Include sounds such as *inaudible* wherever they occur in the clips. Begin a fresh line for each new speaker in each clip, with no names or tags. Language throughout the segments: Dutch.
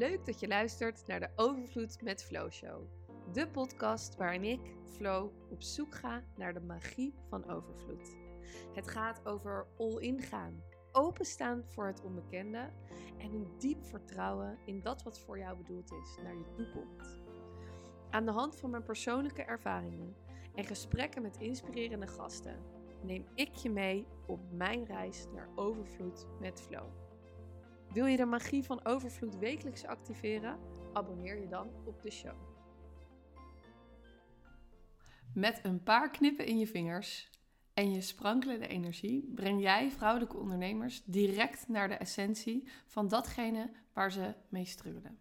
Leuk dat je luistert naar de Overvloed met Flow Show. De podcast waarin ik, Flo, op zoek ga naar de magie van overvloed. Het gaat over all-in gaan, openstaan voor het onbekende en een diep vertrouwen in dat wat voor jou bedoeld is naar je toekomt. Aan de hand van mijn persoonlijke ervaringen en gesprekken met inspirerende gasten neem ik je mee op mijn reis naar overvloed met Flow. Wil je de magie van overvloed wekelijks activeren? Abonneer je dan op de show. Met een paar knippen in je vingers en je sprankelende energie breng jij vrouwelijke ondernemers direct naar de essentie van datgene waar ze mee struggelen.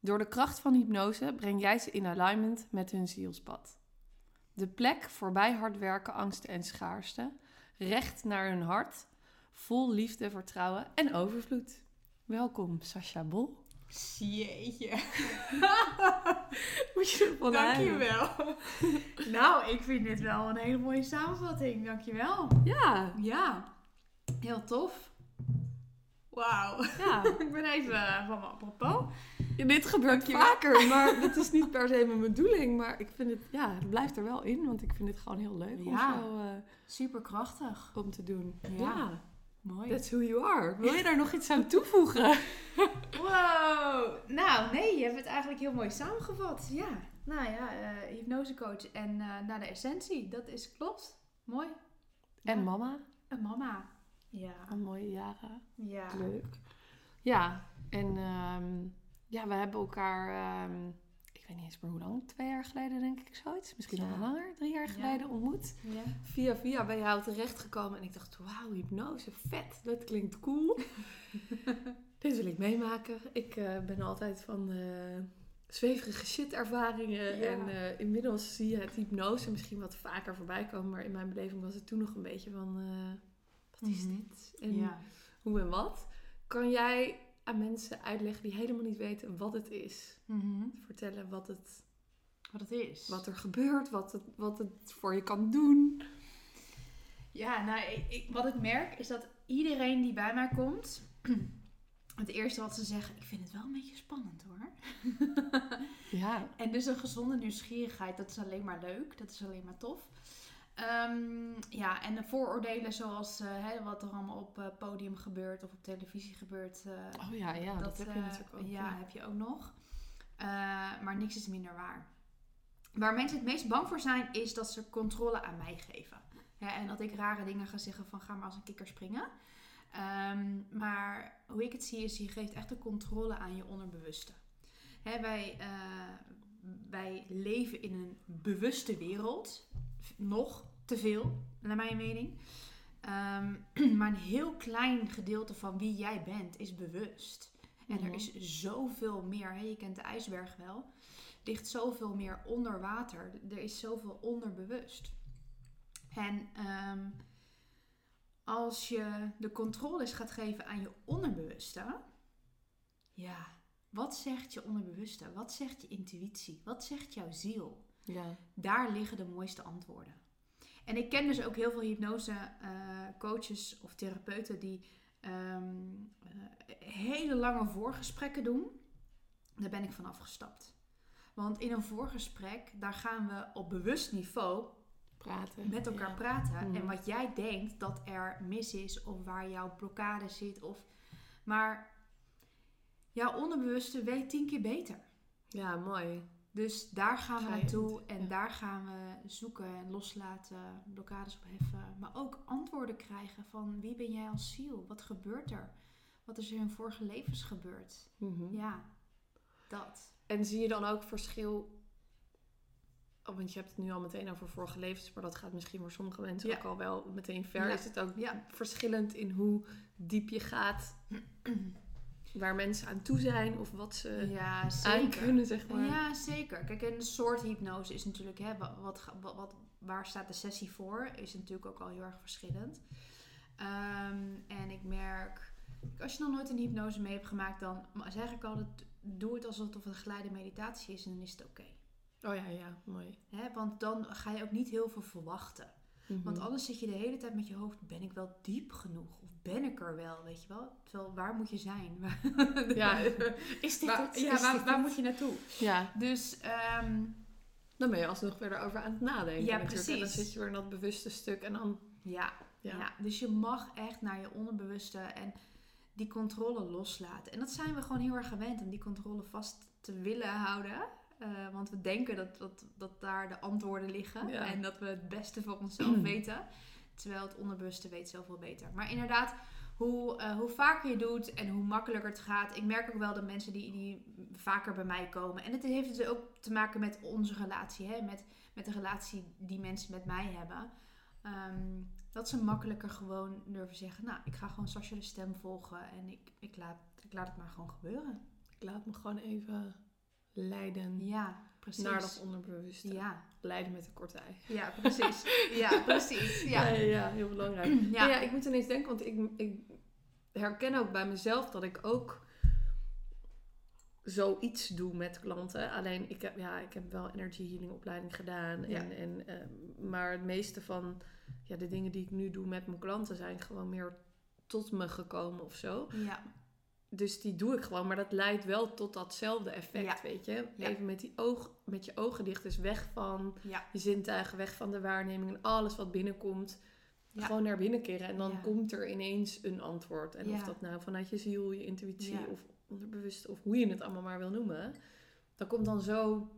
Door de kracht van hypnose breng jij ze in alignment met hun zielspad. De plek voorbij hard werken, angsten en schaarste, recht naar hun hart, vol liefde, vertrouwen en overvloed. Welkom, Sascha Bol.
Jeetje. *laughs*
Moet je ervan?
Dankjewel. *laughs* nou, ik vind dit wel een hele mooie samenvatting. Dankjewel.
Ja,
Ja, heel tof. Wauw.
ja. *laughs*
ik ben even eh, van mijn apropos.
Dit gebeurt
Dankjewel.
vaker, maar dit is niet per se mijn bedoeling. Maar ik vind het, ja, het blijft er wel in, want ik vind het gewoon heel leuk
Ja.
om zo eh,
Super krachtig.
om te doen.
Ja. Mooi.
that's who you are. Wil je daar nog iets aan toevoegen? *laughs*
Wow. Nou, nee, je hebt het eigenlijk heel mooi samengevat. Ja. Nou ja, eh hypnosecoach en eh, naar de essentie. Dat is klopt. Mooi.
En
Ja.
mama,
Een mama. Ja.
een mooie jaren.
Ja.
Leuk. Ja, en ehm, ja, we hebben elkaar, ehm, ik weet niet eens meer hoe lang, twee jaar geleden denk ik zoiets. Misschien
Ja.
langer, drie jaar
Ja.
geleden ontmoet.
Ja.
Via via bij jou terechtgekomen en ik dacht, wauw, hypnose, vet, dat klinkt cool. *laughs* Dit wil ik meemaken. Ik eh, ben altijd van eh, zweverige shit ervaringen
Ja.
en eh, inmiddels zie je het hypnose misschien wat vaker voorbij komen, maar in mijn beleving was het toen nog een beetje van, wat is
Mhm.
dit? En hoe en wat. Kan jij aan mensen uitleggen die helemaal niet weten wat het is?
Mhm.
Vertellen wat, het,
Wat het is.
wat er gebeurt, wat het, wat het voor je kan doen.
Ja, nou, ik, ik- wat ik merk is dat iedereen die bij mij komt, *clears throat* het eerste wat ze zeggen, ik vind het wel een beetje spannend hoor. *laughs*
Ja,
En dus een gezonde nieuwsgierigheid, dat is alleen maar leuk, dat is alleen maar tof. Ehm, ja, en de vooroordelen zoals eh, hè, wat er allemaal op eh, podium gebeurt of op televisie gebeurt. eh,
oh ja, ja dat, heb je natuurlijk ook.
Ja, heb je ook nog. Maar niks is minder waar. Waar mensen het meest bang voor zijn, is dat ze controle aan mij geven. En dat ik rare dingen ga zeggen van ga maar als een kikker springen. Ehm, maar hoe ik het zie is, je geeft echt de controle aan je onderbewuste. Hè, wij, wij leven in een bewuste wereld. Nog te veel, naar mijn mening. Ehm, *clears throat* maar een heel klein gedeelte van wie jij bent is bewust. En
Mhm.
er is zoveel meer. Je kent de ijsberg wel. Ligt zoveel meer onder water. Er is zoveel onderbewust. En ehm, als je de controles gaat geven aan je onderbewuste. Ja, wat zegt je onderbewuste? Wat zegt je intuïtie? Wat zegt jouw ziel?
Ja.
Daar liggen de mooiste antwoorden. En ik ken dus ook heel veel hypnose eh, coaches of therapeuten die ehm, eh, hele lange voorgesprekken doen. Daar ben ik van afgestapt. Want in een voorgesprek, daar gaan we op bewust niveau
Praten.
met elkaar
Ja.
praten. En wat jij denkt dat er mis is of waar jouw blokkade zit. Of... Maar jouw onderbewuste weet tien keer beter.
Ja, mooi.
Dus daar gaan we naartoe en
ja.
daar gaan we zoeken en loslaten, blokkades opheffen. Maar ook antwoorden krijgen van wie ben jij als ziel? Wat gebeurt er? Wat is er in vorige levens gebeurd?
Mhm.
Ja, dat.
En zie je dan ook verschil... Oh, want je hebt het nu al meteen over vorige levens, maar dat gaat misschien voor sommige mensen
Ja.
ook al wel meteen ver.
Ja.
Is het ook
Ja.
verschillend in hoe diep je gaat, *clears throat* waar mensen aan toe zijn of wat ze
Ja,
aan kunnen, zeg maar.
Ja, zeker. Kijk, en de soort hypnose is natuurlijk, hè, wat, wat, waar staat de sessie voor, is natuurlijk ook al heel erg verschillend. Ehm, en ik merk, als je nog nooit een hypnose mee hebt gemaakt, dan zeg ik altijd, doe het alsof het een geleide meditatie is en dan is het oké.
Oh ja, ja, mooi.
Hè, Want dan ga je ook niet heel veel verwachten.
Mhm.
Want anders zit je de hele tijd met je hoofd, ben ik wel diep genoeg? Ben ik er wel, weet je wel? Terwijl, waar moet je zijn? *laughs*
Ja. *laughs*
is dit
Waar-
het?
ja,
waar,
dit
waar
het?
moet je naartoe?
Ja,
Dus, ehm,
dan ben je alsnog weer erover aan het nadenken
Ja,
natuurlijk. En dan
precies.
zit je weer in dat bewuste stuk en dan...
ja,
Ja.
ja. dus je mag echt naar je onderbewuste en die controle loslaten. En dat zijn we gewoon heel erg gewend om die controle vast te willen houden. Eh, want we denken dat, dat, dat daar de antwoorden liggen
Ja.
en dat we het beste voor onszelf *clears throat* weten. Terwijl het onderbewuste weet zoveel beter. Maar inderdaad, hoe, eh, hoe vaker je doet en hoe makkelijker het gaat. Ik merk ook wel dat mensen die, die vaker bij mij komen. En het heeft dus ook te maken met onze relatie. Hè? Met, met de relatie die mensen met mij hebben. Ehm, dat ze makkelijker gewoon durven zeggen. Nou, ik ga gewoon Sascha de stem volgen. En ik, ik, laat, ik laat het maar gewoon gebeuren.
Ik laat me gewoon even leiden
Ja, precies.
naar dat onderbewuste.
ja.
Leiden met een korte ei.
ja, precies. ja, *laughs* precies. Ja.
Ja, ja, heel belangrijk.
Ja.
Ja. ik moet ineens denken, want ik, ik herken ook bij mezelf dat ik ook zoiets doe met klanten. Alleen ik heb, ja, ik heb wel energy healing opleiding gedaan.
Ja.
En, en, eh, maar het meeste van ja, de dingen die ik nu doe met mijn klanten zijn gewoon meer tot me gekomen of zo.
ja.
Dus die doe ik gewoon, maar dat leidt wel tot datzelfde effect,
Ja.
weet je.
Ja.
Even met, die oog, met je ogen dicht, dus weg van
Ja.
je zintuigen, weg van de waarneming en alles wat binnenkomt. Gewoon naar binnen keren en dan komt er ineens een antwoord. En of dat nou vanuit je ziel, je intuïtie of onderbewust of hoe je het allemaal maar wil noemen. Dat komt dan zo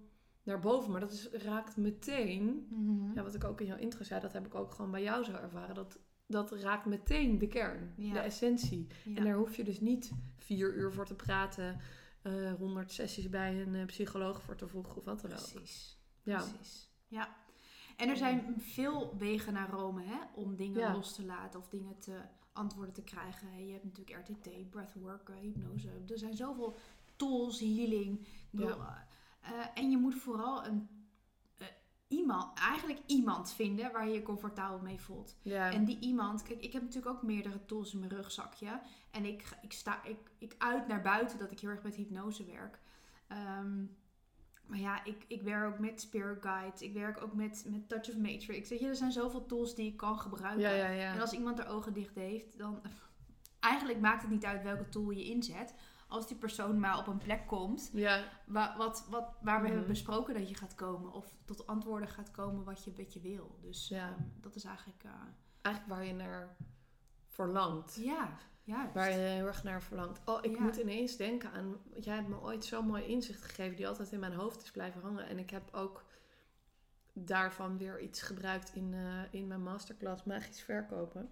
naar boven, maar dat is, raakt meteen,
Mhm.
ja, wat ik ook in jouw intro zei, dat heb ik ook gewoon bij jou zo ervaren. Dat, dat raakt meteen de kern,
Ja.
de essentie.
Ja.
En daar hoef je dus niet vier uur voor te praten, eh 100 sessies bij een eh, psycholoog voor te voegen of wat dan ook.
Precies.
Ja.
Precies. Ja. En er zijn veel wegen naar Rome hè, om dingen
Ja.
los te laten of dingen te antwoorden te krijgen. Je hebt natuurlijk RTT, breathwork, hypnose. Er zijn zoveel tools, healing. Bedoel,
Ja.
eh, en je moet vooral een, iemand, eigenlijk iemand vinden waar je je comfortabel mee voelt. En die iemand, kijk, ik heb natuurlijk ook meerdere tools in mijn rugzakje. En ik, ik, sta, ik, ik uit naar buiten dat ik heel erg met hypnose werk. Ehm, maar ja, ik, ik werk ook met Spirit Guides. Ik werk ook met, met Touch of Matrix. Weet je, er zijn zoveel tools die ik kan gebruiken.
ja, ja, ja.
En als iemand er ogen dicht heeft, dan... *laughs* Eigenlijk maakt het niet uit welke tool je inzet. Als die persoon maar op een plek komt
ja.
waar, wat, wat, waar we
Mhm.
hebben besproken dat je gaat komen. Of tot antwoorden gaat komen wat je, wat je wil. Dus
Ja.
ehm, dat is eigenlijk... eh,
Eigenlijk waar je naar verlangt.
ja, juist.
Waar je heel erg naar verlangt. Oh, ik
Ja.
moet ineens denken aan... Jij hebt me ooit zo'n mooi inzicht gegeven... die altijd in mijn hoofd is blijven hangen. En ik heb ook daarvan weer iets gebruikt in, eh, in mijn masterclass Magisch Verkopen.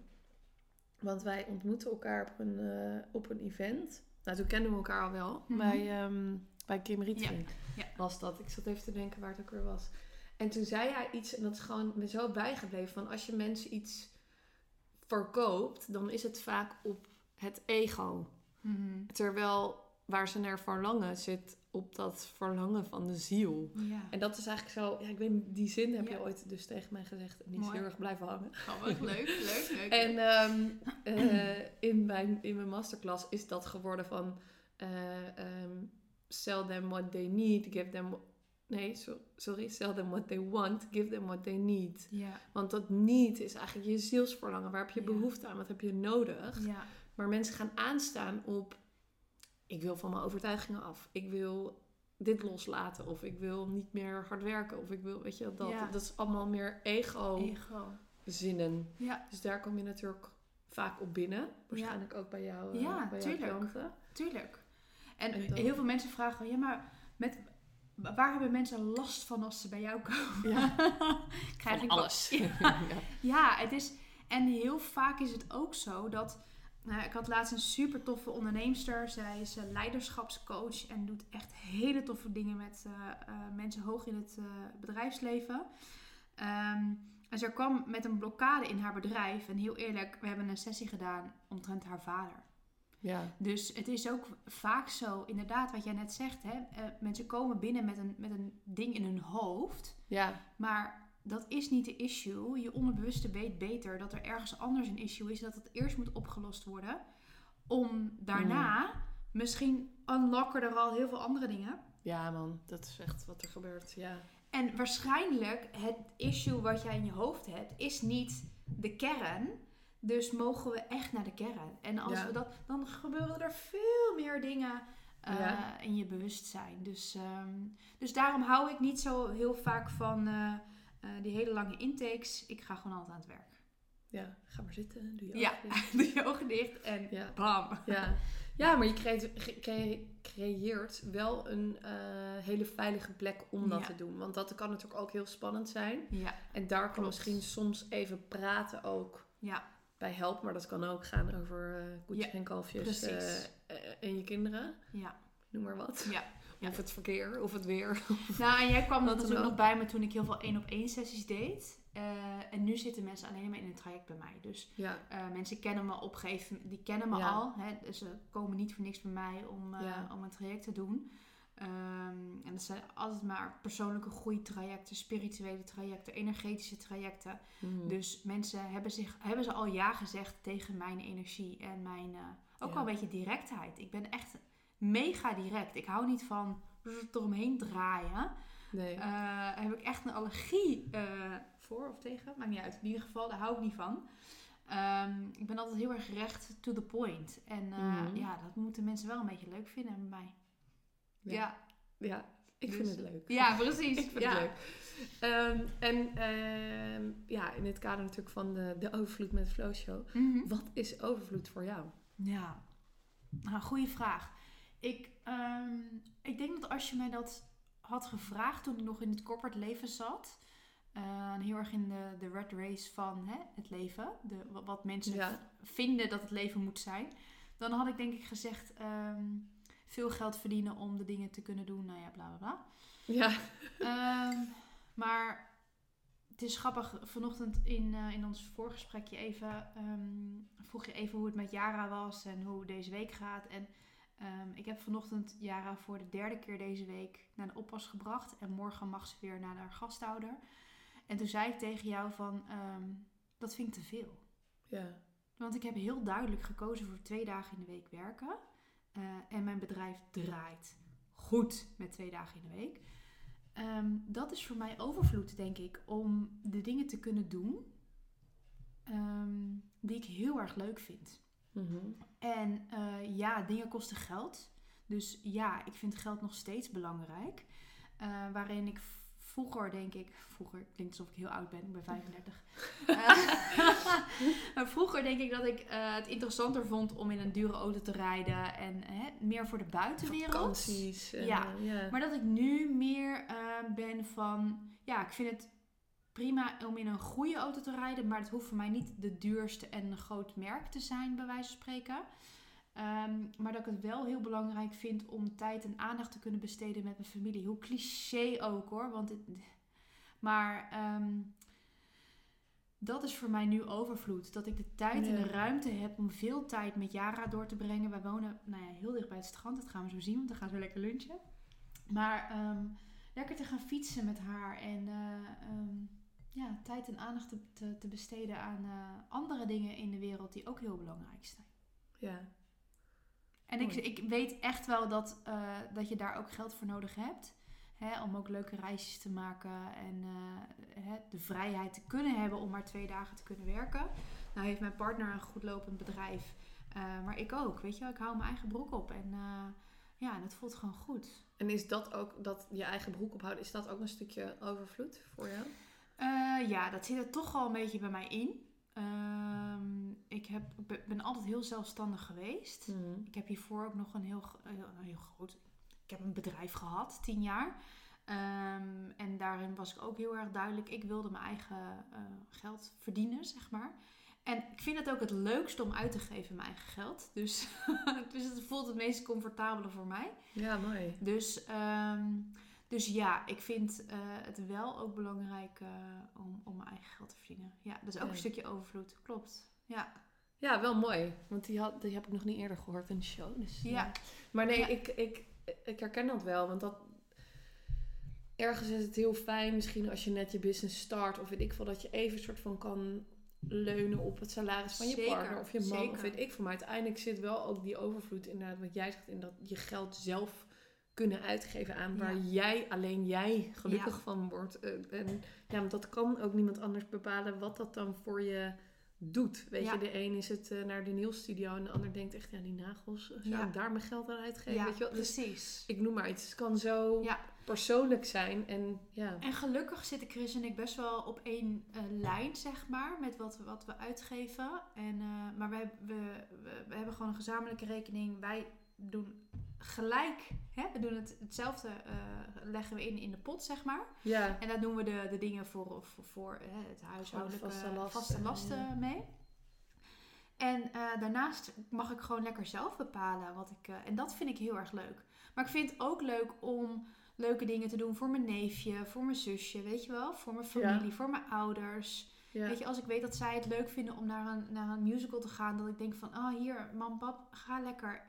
Want wij ontmoetten elkaar op een, eh, op een event. Nou, toen kenden we elkaar al wel.
Mhm.
Bij, ehm, bij Kim Rietving
ja.
was dat. Ik zat even te denken waar het ook weer was. En toen zei hij iets, en dat is gewoon me zo bijgebleven... van als je mensen iets verkoopt... dan is het vaak op het ego.
Mhm.
Terwijl waar ze naar verlangen zit op dat verlangen van de ziel.
Ja.
En dat is eigenlijk zo, ja, ik weet niet, die zin heb
Ja.
je ooit dus tegen mij gezegd. En die is heel erg blijven hangen.
Grappig, leuk, leuk, leuk. *laughs*
En ehm, eh, in, mijn, in mijn masterclass is dat geworden van eh, ehm, sell them what they need, give them... Nee, so- sorry, sell them what they want, give them what they need.
ja,
Want dat need is eigenlijk je zielsverlangen. Waar heb je behoefte aan? Wat heb je nodig?
ja,
Maar mensen gaan aanstaan op... Ik wil van mijn overtuigingen af. Ik wil dit loslaten. Of ik wil niet meer hard werken. Of ik wil, weet je, dat.
Ja.
Dat is allemaal meer ego-zinnen.
ego. Ja,
Dus daar kom je natuurlijk vaak op binnen. Waarschijnlijk ook bij jou, eh,
Ja,
bij jouw
tuurlijk.
klanten.
tuurlijk. En,
En dan-
heel veel mensen vragen, ja, maar met, waar hebben mensen last van als ze bij jou komen?
Ja. *laughs*
Krijg
Van
ik
alles. *laughs* *laughs* Ja.
Ja, het is. En heel vaak is het ook zo dat. Nou, ik had laatst een super toffe onderneemster. Zij is eh, leiderschapscoach en doet echt hele toffe dingen met eh, eh, mensen hoog in het bedrijfsleven. Ehm, en ze kwam met een blokkade in haar bedrijf. En heel eerlijk, we hebben een sessie gedaan omtrent haar vader.
ja.
Dus het is ook vaak zo, inderdaad, wat jij net zegt. Hè? mensen komen binnen met een, met een ding in hun hoofd.
Ja.
Maar dat is niet de issue. Je onderbewuste weet beter dat er ergens anders een issue is. Dat het eerst moet opgelost worden. Om daarna, misschien unlocken er al heel veel andere dingen.
Ja, man. Dat is echt wat er gebeurt. Ja.
En waarschijnlijk het issue wat jij in je hoofd hebt, is niet de kern. Dus mogen we echt naar de kern. En als
Ja.
we dat, dan gebeuren er veel meer dingen eh,
Ja.
in je bewustzijn. Dus, ehm, dus daarom hou ik niet zo heel vaak van eh, eh, die hele lange intakes. Ik ga gewoon altijd aan het werk.
Ja, ga maar zitten. Doe je
Ja.
ogen *laughs* dicht.
Doe je ogen dicht en
Ja.
bam.
Ja. ja, maar je creëert, wel een eh, hele veilige plek om dat
Ja.
te doen. Want dat kan natuurlijk ook heel spannend zijn.
Ja,
En daar kan
Klopt.
misschien soms even praten ook
ja,
bij helpen. Maar dat kan ook gaan over eh koetjes en kalfjes en je kinderen.
ja,
Noem maar wat.
ja. Ja.
Of het verkeer, of het weer. *laughs*
Nou, en jij kwam
dan
natuurlijk
ook.
nog bij me toen ik heel veel één op één sessies deed. Eh, en nu zitten mensen alleen maar in een traject bij mij. Dus
Ja,
eh, mensen kennen me op een gegeven die kennen me
Ja.
al. Hè, dus ze komen niet voor niks bij mij om, eh,
Ja.
om een traject te doen. Ehm, en dat zijn altijd maar persoonlijke groeitrajecten, spirituele trajecten, energetische trajecten.
Mhm.
Dus mensen hebben, zich, hebben ze al ja gezegd tegen mijn energie en mijn, ook wel een beetje directheid. Ik ben echt mega direct. Ik hou niet van eromheen draaien.
nee.
Eh, heb ik echt een allergie eh, voor of tegen? Maakt niet uit. In ieder geval, daar hou ik niet van. Ehm, ik ben altijd heel erg recht to the point. En eh,
Mhm.
ja, dat moeten mensen wel een beetje leuk vinden bij mij.
Ja.
Ja,
ja, ik
dus-
vind het leuk.
ja precies. *laughs*
Ik vind
ja.
het leuk. Ehm, en ehm, ja, in het kader natuurlijk van de, de overvloed met de Flow Show.
Mhm.
Wat is overvloed voor jou?
Ja, nou, goede vraag. Ik, ehm, ik denk dat als je mij dat had gevraagd toen ik nog in het corporate leven zat, eh, heel erg in de, de red race van hè, het leven, de, wa- wat mensen
Ja.
vinden dat het leven moet zijn, dan had ik denk ik gezegd ehm, veel geld verdienen om de dingen te kunnen doen, nou ja, bla bla bla.
Ja.
Ehm, maar het is grappig, vanochtend in, eh, in ons voorgesprekje even vroeg je even hoe het met Yara was en hoe deze week gaat. En ehm, ik heb vanochtend Yara voor de derde keer deze week naar de oppas gebracht. En morgen mag ze weer naar haar gasthouder. En toen zei ik tegen jou van, ehm, dat vind ik te veel.
Ja.
Want ik heb heel duidelijk gekozen voor twee dagen in de week werken. Eh, en mijn bedrijf draait goed met twee dagen in de week. Ehm, dat is voor mij overvloed, denk ik, om de dingen te kunnen doen die ik heel erg leuk vind.
Mhm.
En eh, ja, dingen kosten geld. Dus ja, ik vind geld nog steeds belangrijk. Eh, waarin ik vroeger, denk ik, vroeger klinkt alsof ik heel oud ben, ik ben 35. Eh, *laughs* maar vroeger denk ik dat ik eh, het interessanter vond om in een dure auto te rijden en hè, meer voor de buitenwereld.
Vakanties.
Ja.
ja.
Maar dat ik nu meer ben van, ja, ik vind het prima om in een goede auto te rijden, maar het hoeft voor mij niet de duurste en een groot merk te zijn, bij wijze van spreken. Ehm, maar dat ik het wel heel belangrijk vind om tijd en aandacht te kunnen besteden met mijn familie. Hoe cliché ook hoor. Want het, maar ehm, dat is voor mij nu overvloed. Dat ik de tijd en de ruimte heb om veel tijd met Yara door te brengen. Wij wonen nou ja, heel dicht bij het strand. Dat gaan we zo zien, want dan gaan we lekker lunchen. Maar ehm, lekker te gaan fietsen met haar. En eh, ja, tijd en aandacht te, te, te besteden aan eh, andere dingen in de wereld die ook heel belangrijk zijn.
ja.
En ik,
Mooi.
ik weet echt wel dat, eh, dat je daar ook geld voor nodig hebt. Hè, om ook leuke reisjes te maken en eh, hè, de vrijheid te kunnen hebben om maar twee dagen te kunnen werken. Nou heeft mijn partner een goed lopend bedrijf, maar ik ook. Weet je, ik hou mijn eigen broek op en ja, en het voelt gewoon goed.
En is dat ook, dat je eigen broek ophouden, is dat ook een stukje overvloed voor jou?
Eh, ja, dat zit er toch wel een beetje bij mij in. Ehm, ik heb, be- ben altijd heel zelfstandig geweest.
Mhm.
Ik heb hiervoor ook nog een heel, een heel groot. Ik heb een bedrijf gehad, tien jaar. Ehm, en daarin was ik ook heel erg duidelijk. Ik wilde mijn eigen eh, geld verdienen, zeg maar. En ik vind het ook het leukste om uit te geven, mijn eigen geld. Dus, *laughs* dus het voelt het meest comfortabele voor mij.
Ja, mooi.
Dus, ehm, dus ja, ik vind eh, het wel ook belangrijk eh, om, om mijn eigen geld te verdienen. Ja, dat is ook
Ja.
een stukje overvloed. Klopt. Ja.
Ja, wel mooi. Want die, had, die heb ik nog niet eerder gehoord in de show. Dus,
Ja.
eh, Maar nee,
Ja.
ik, ik, ik herken dat wel. Want dat, ergens is het heel fijn, misschien als je net je business start, of weet ik veel, dat je even een soort van kan leunen op het salaris van je
Zeker,
partner of je man, of
zeker.
weet ik veel. Maar uiteindelijk zit wel ook die overvloed inderdaad, wat jij zegt, in dat je geld zelf kunnen uitgeven aan waar
Ja.
jij, alleen jij gelukkig
Ja.
van wordt. Eh, En ja, want dat kan ook niemand anders bepalen wat dat dan voor je doet. Weet
Ja.
je, de een is het eh, naar de nieuwsstudio en de ander denkt echt, ja, die nagels, zou
Ja.
ik daar mijn geld aan uitgeven?
Ja,
weet je wel? Dus
precies.
ik noem maar iets. Het kan zo persoonlijk zijn en ja.
En gelukkig zitten Chris en ik best wel op één eh, lijn, zeg maar, met wat, we- wat we uitgeven. En, eh, maar wij, we, we, we hebben gewoon een gezamenlijke rekening. Wij doen gelijk, hè? we doen het, hetzelfde, eh, leggen we in in de pot, zeg maar.
Ja,
En daar doen we de, de dingen voor, voor, voor hè, het huishoudelijke
vaste lasten,
vaste lasten
ja.
mee. En eh, daarnaast mag ik gewoon lekker zelf bepalen wat ik. eh, en dat vind ik heel erg leuk. Maar ik vind het ook leuk om leuke dingen te doen voor mijn neefje, voor mijn zusje, weet je wel, voor mijn familie, voor mijn ouders.
ja.
Weet je, als ik weet dat zij het leuk vinden om naar een, naar een musical te gaan, dat ik denk van, oh hier, mam, pap, ga lekker.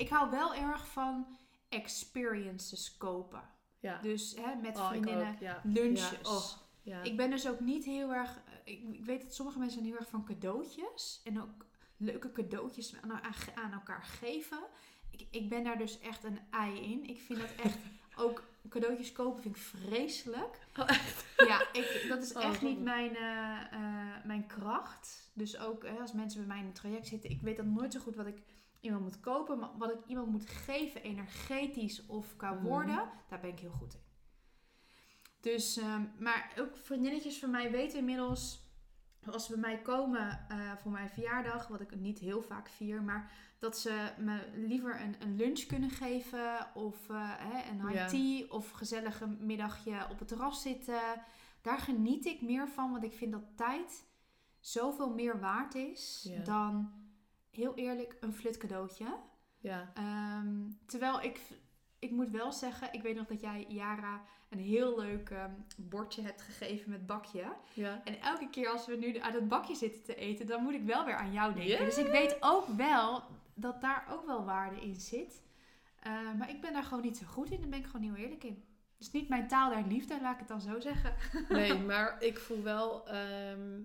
Ik hou wel erg van experiences kopen.
ja.
Dus hè, met
Oh,
vriendinnen
ook, ja.
lunches.
Ja, oh, ja.
Ik ben dus ook niet heel erg. eh, Ik, ik weet dat sommige mensen heel erg van cadeautjes. En ook leuke cadeautjes aan, aan, aan elkaar geven. Ik, ik ben daar dus echt een ei in. Ik vind dat echt. *laughs* ook cadeautjes kopen vind ik vreselijk.
Oh, echt?
Ja, ik, dat is
Oh,
echt niet mijn, eh, eh, mijn kracht. Dus ook hè, als mensen bij mij in het traject zitten. Ik weet dan nooit zo goed wat ik iemand moet kopen. Maar wat ik iemand moet geven, energetisch of qua
Mhm.
woorden. Daar ben ik heel goed in. Dus, ehm, maar ook vriendinnetjes van mij weten inmiddels, als ze bij mij komen eh, voor mijn verjaardag, wat ik niet heel vaak vier, maar dat ze me liever een, een lunch kunnen geven of eh, hè, een high tea of gezellig een middagje op het terras zitten. Daar geniet ik meer van, want ik vind dat tijd zoveel meer waard is dan, heel eerlijk, een flut cadeautje.
ja.
Ehm, terwijl ik, ik moet wel zeggen, ik weet nog dat jij Yara een heel leuk ehm, bordje hebt gegeven met bakje.
ja.
En elke keer als we nu uit het bakje zitten te eten, dan moet ik wel weer aan jou denken. Dus ik weet ook wel dat daar ook wel waarde in zit. Eh, maar ik ben daar gewoon niet zo goed in, daar ben ik gewoon heel eerlijk in. Dus niet mijn taal der liefde, laat ik het dan zo zeggen.
Nee, *laughs* maar ik voel wel. ehm,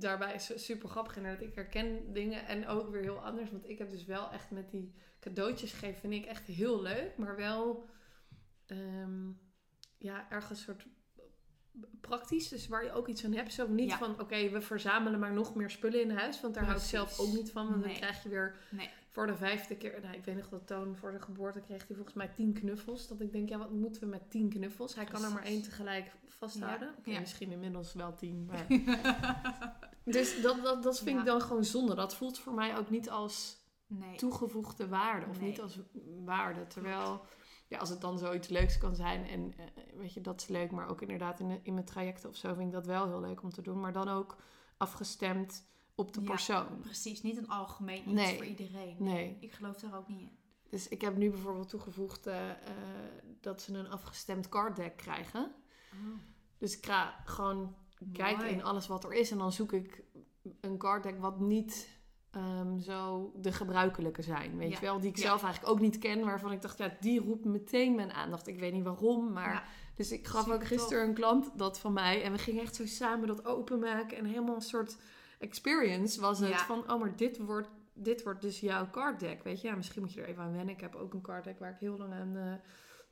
daarbij is het super grappig inderdaad. Ik herken dingen en ook weer heel anders. Want ik heb dus wel echt met die cadeautjes geven, vind ik echt heel leuk. Maar wel, ehm, ja, ergens soort praktisch. Dus waar je ook iets aan hebt. Zo niet
Ja.
van, oké, we verzamelen maar nog meer spullen in huis. Want daar hou ik zelf ook niet van. Want
Nee.
dan krijg je weer
Nee.
Voor de vijfde keer... Nou, ik weet nog dat Toon voor zijn geboorte kreeg hij volgens mij tien knuffels. Dat ik denk, ja, wat moeten we met tien knuffels? Hij kan er maar één tegelijk vasthouden.
Ja.
Misschien inmiddels wel tien, maar... *laughs* dus dat, dat, dat vind ik dan gewoon zonde. Dat voelt voor mij ook niet als
Nee.
toegevoegde waarde. Of
Nee.
niet als waarde. Terwijl, ja, als het dan zoiets leuks kan zijn. En eh, weet je, dat is leuk. Maar ook inderdaad in, in mijn trajecten of zo vind ik dat wel heel leuk om te doen. Maar dan ook afgestemd op de
Ja.
persoon.
Precies, niet een algemeen iets
Nee.
voor iedereen.
Nee.
Ik geloof daar ook niet in.
Dus ik heb nu bijvoorbeeld toegevoegd eh, eh, dat ze een afgestemd card deck krijgen. Dus ik ga gewoon kijken in alles wat er is. En dan zoek ik een card deck wat niet ehm, zo de gebruikelijke zijn. Weet
Ja.
je wel? Die ik
Ja.
zelf eigenlijk ook niet ken. Waarvan ik dacht, ja, die roept meteen mijn aandacht. Ik weet niet waarom, maar... Dus ik gaf ook gisteren een klant dat van mij. En we gingen echt zo samen dat openmaken. En helemaal een soort experience was het.
Ja.
Van, oh, maar dit wordt, dit wordt dus jouw card deck. Weet je, ja, misschien moet je er even aan wennen. Ik heb ook een card deck waar ik heel lang aan eh,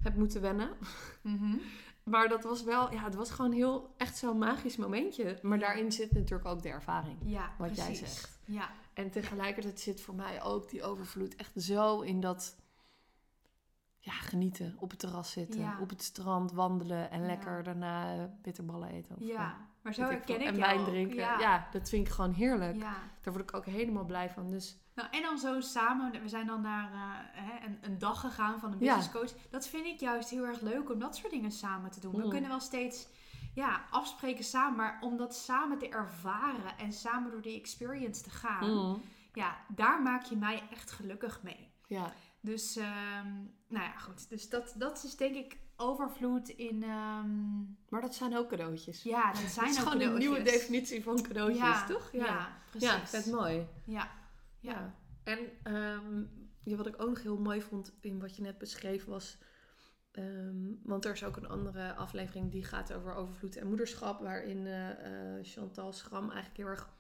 heb moeten wennen. *laughs*
Mhm.
Maar dat was wel, ja, het was gewoon heel, echt zo'n magisch momentje. Maar daarin zit natuurlijk ook de ervaring.
Ja,
Wat jij
precies.
zegt.
Ja,
En tegelijkertijd zit voor mij ook die overvloed echt zo in dat, ja, genieten. Op het terras zitten,
Ja.
op het strand wandelen en
Ja.
lekker daarna eh, bitterballen eten. Of,
ja. Maar zo herken ik
En wijn drinken. Ja.
Ja.
dat vind ik gewoon heerlijk.
ja.
Daar word ik ook helemaal blij van. Dus
Nou, en dan zo samen, we zijn dan naar eh, hè, een, een dag gegaan van een business coach. Dat vind ik juist heel erg leuk om dat soort dingen samen te doen. We
Mm.
kunnen wel steeds ja, afspreken samen, maar om dat samen te ervaren en samen door die experience te gaan,
mm,
ja, daar maak je mij echt gelukkig mee.
ja.
Dus, ehm, nou ja, goed. Dus dat, dat is denk ik overvloed in, ehm,
Maar dat zijn ook cadeautjes.
ja, dat *laughs* zijn
Het is
ook
gewoon een nieuwe definitie van cadeautjes,
ja,
toch?
Ja, precies.
ja vet mooi.
Ja, ja.
Ja. En ehm, ja, wat ik ook nog heel mooi vond in wat je net beschreef was... ehm, want er is ook een andere aflevering die gaat over overvloed en moederschap... waarin eh, eh, Chantal Schram eigenlijk heel erg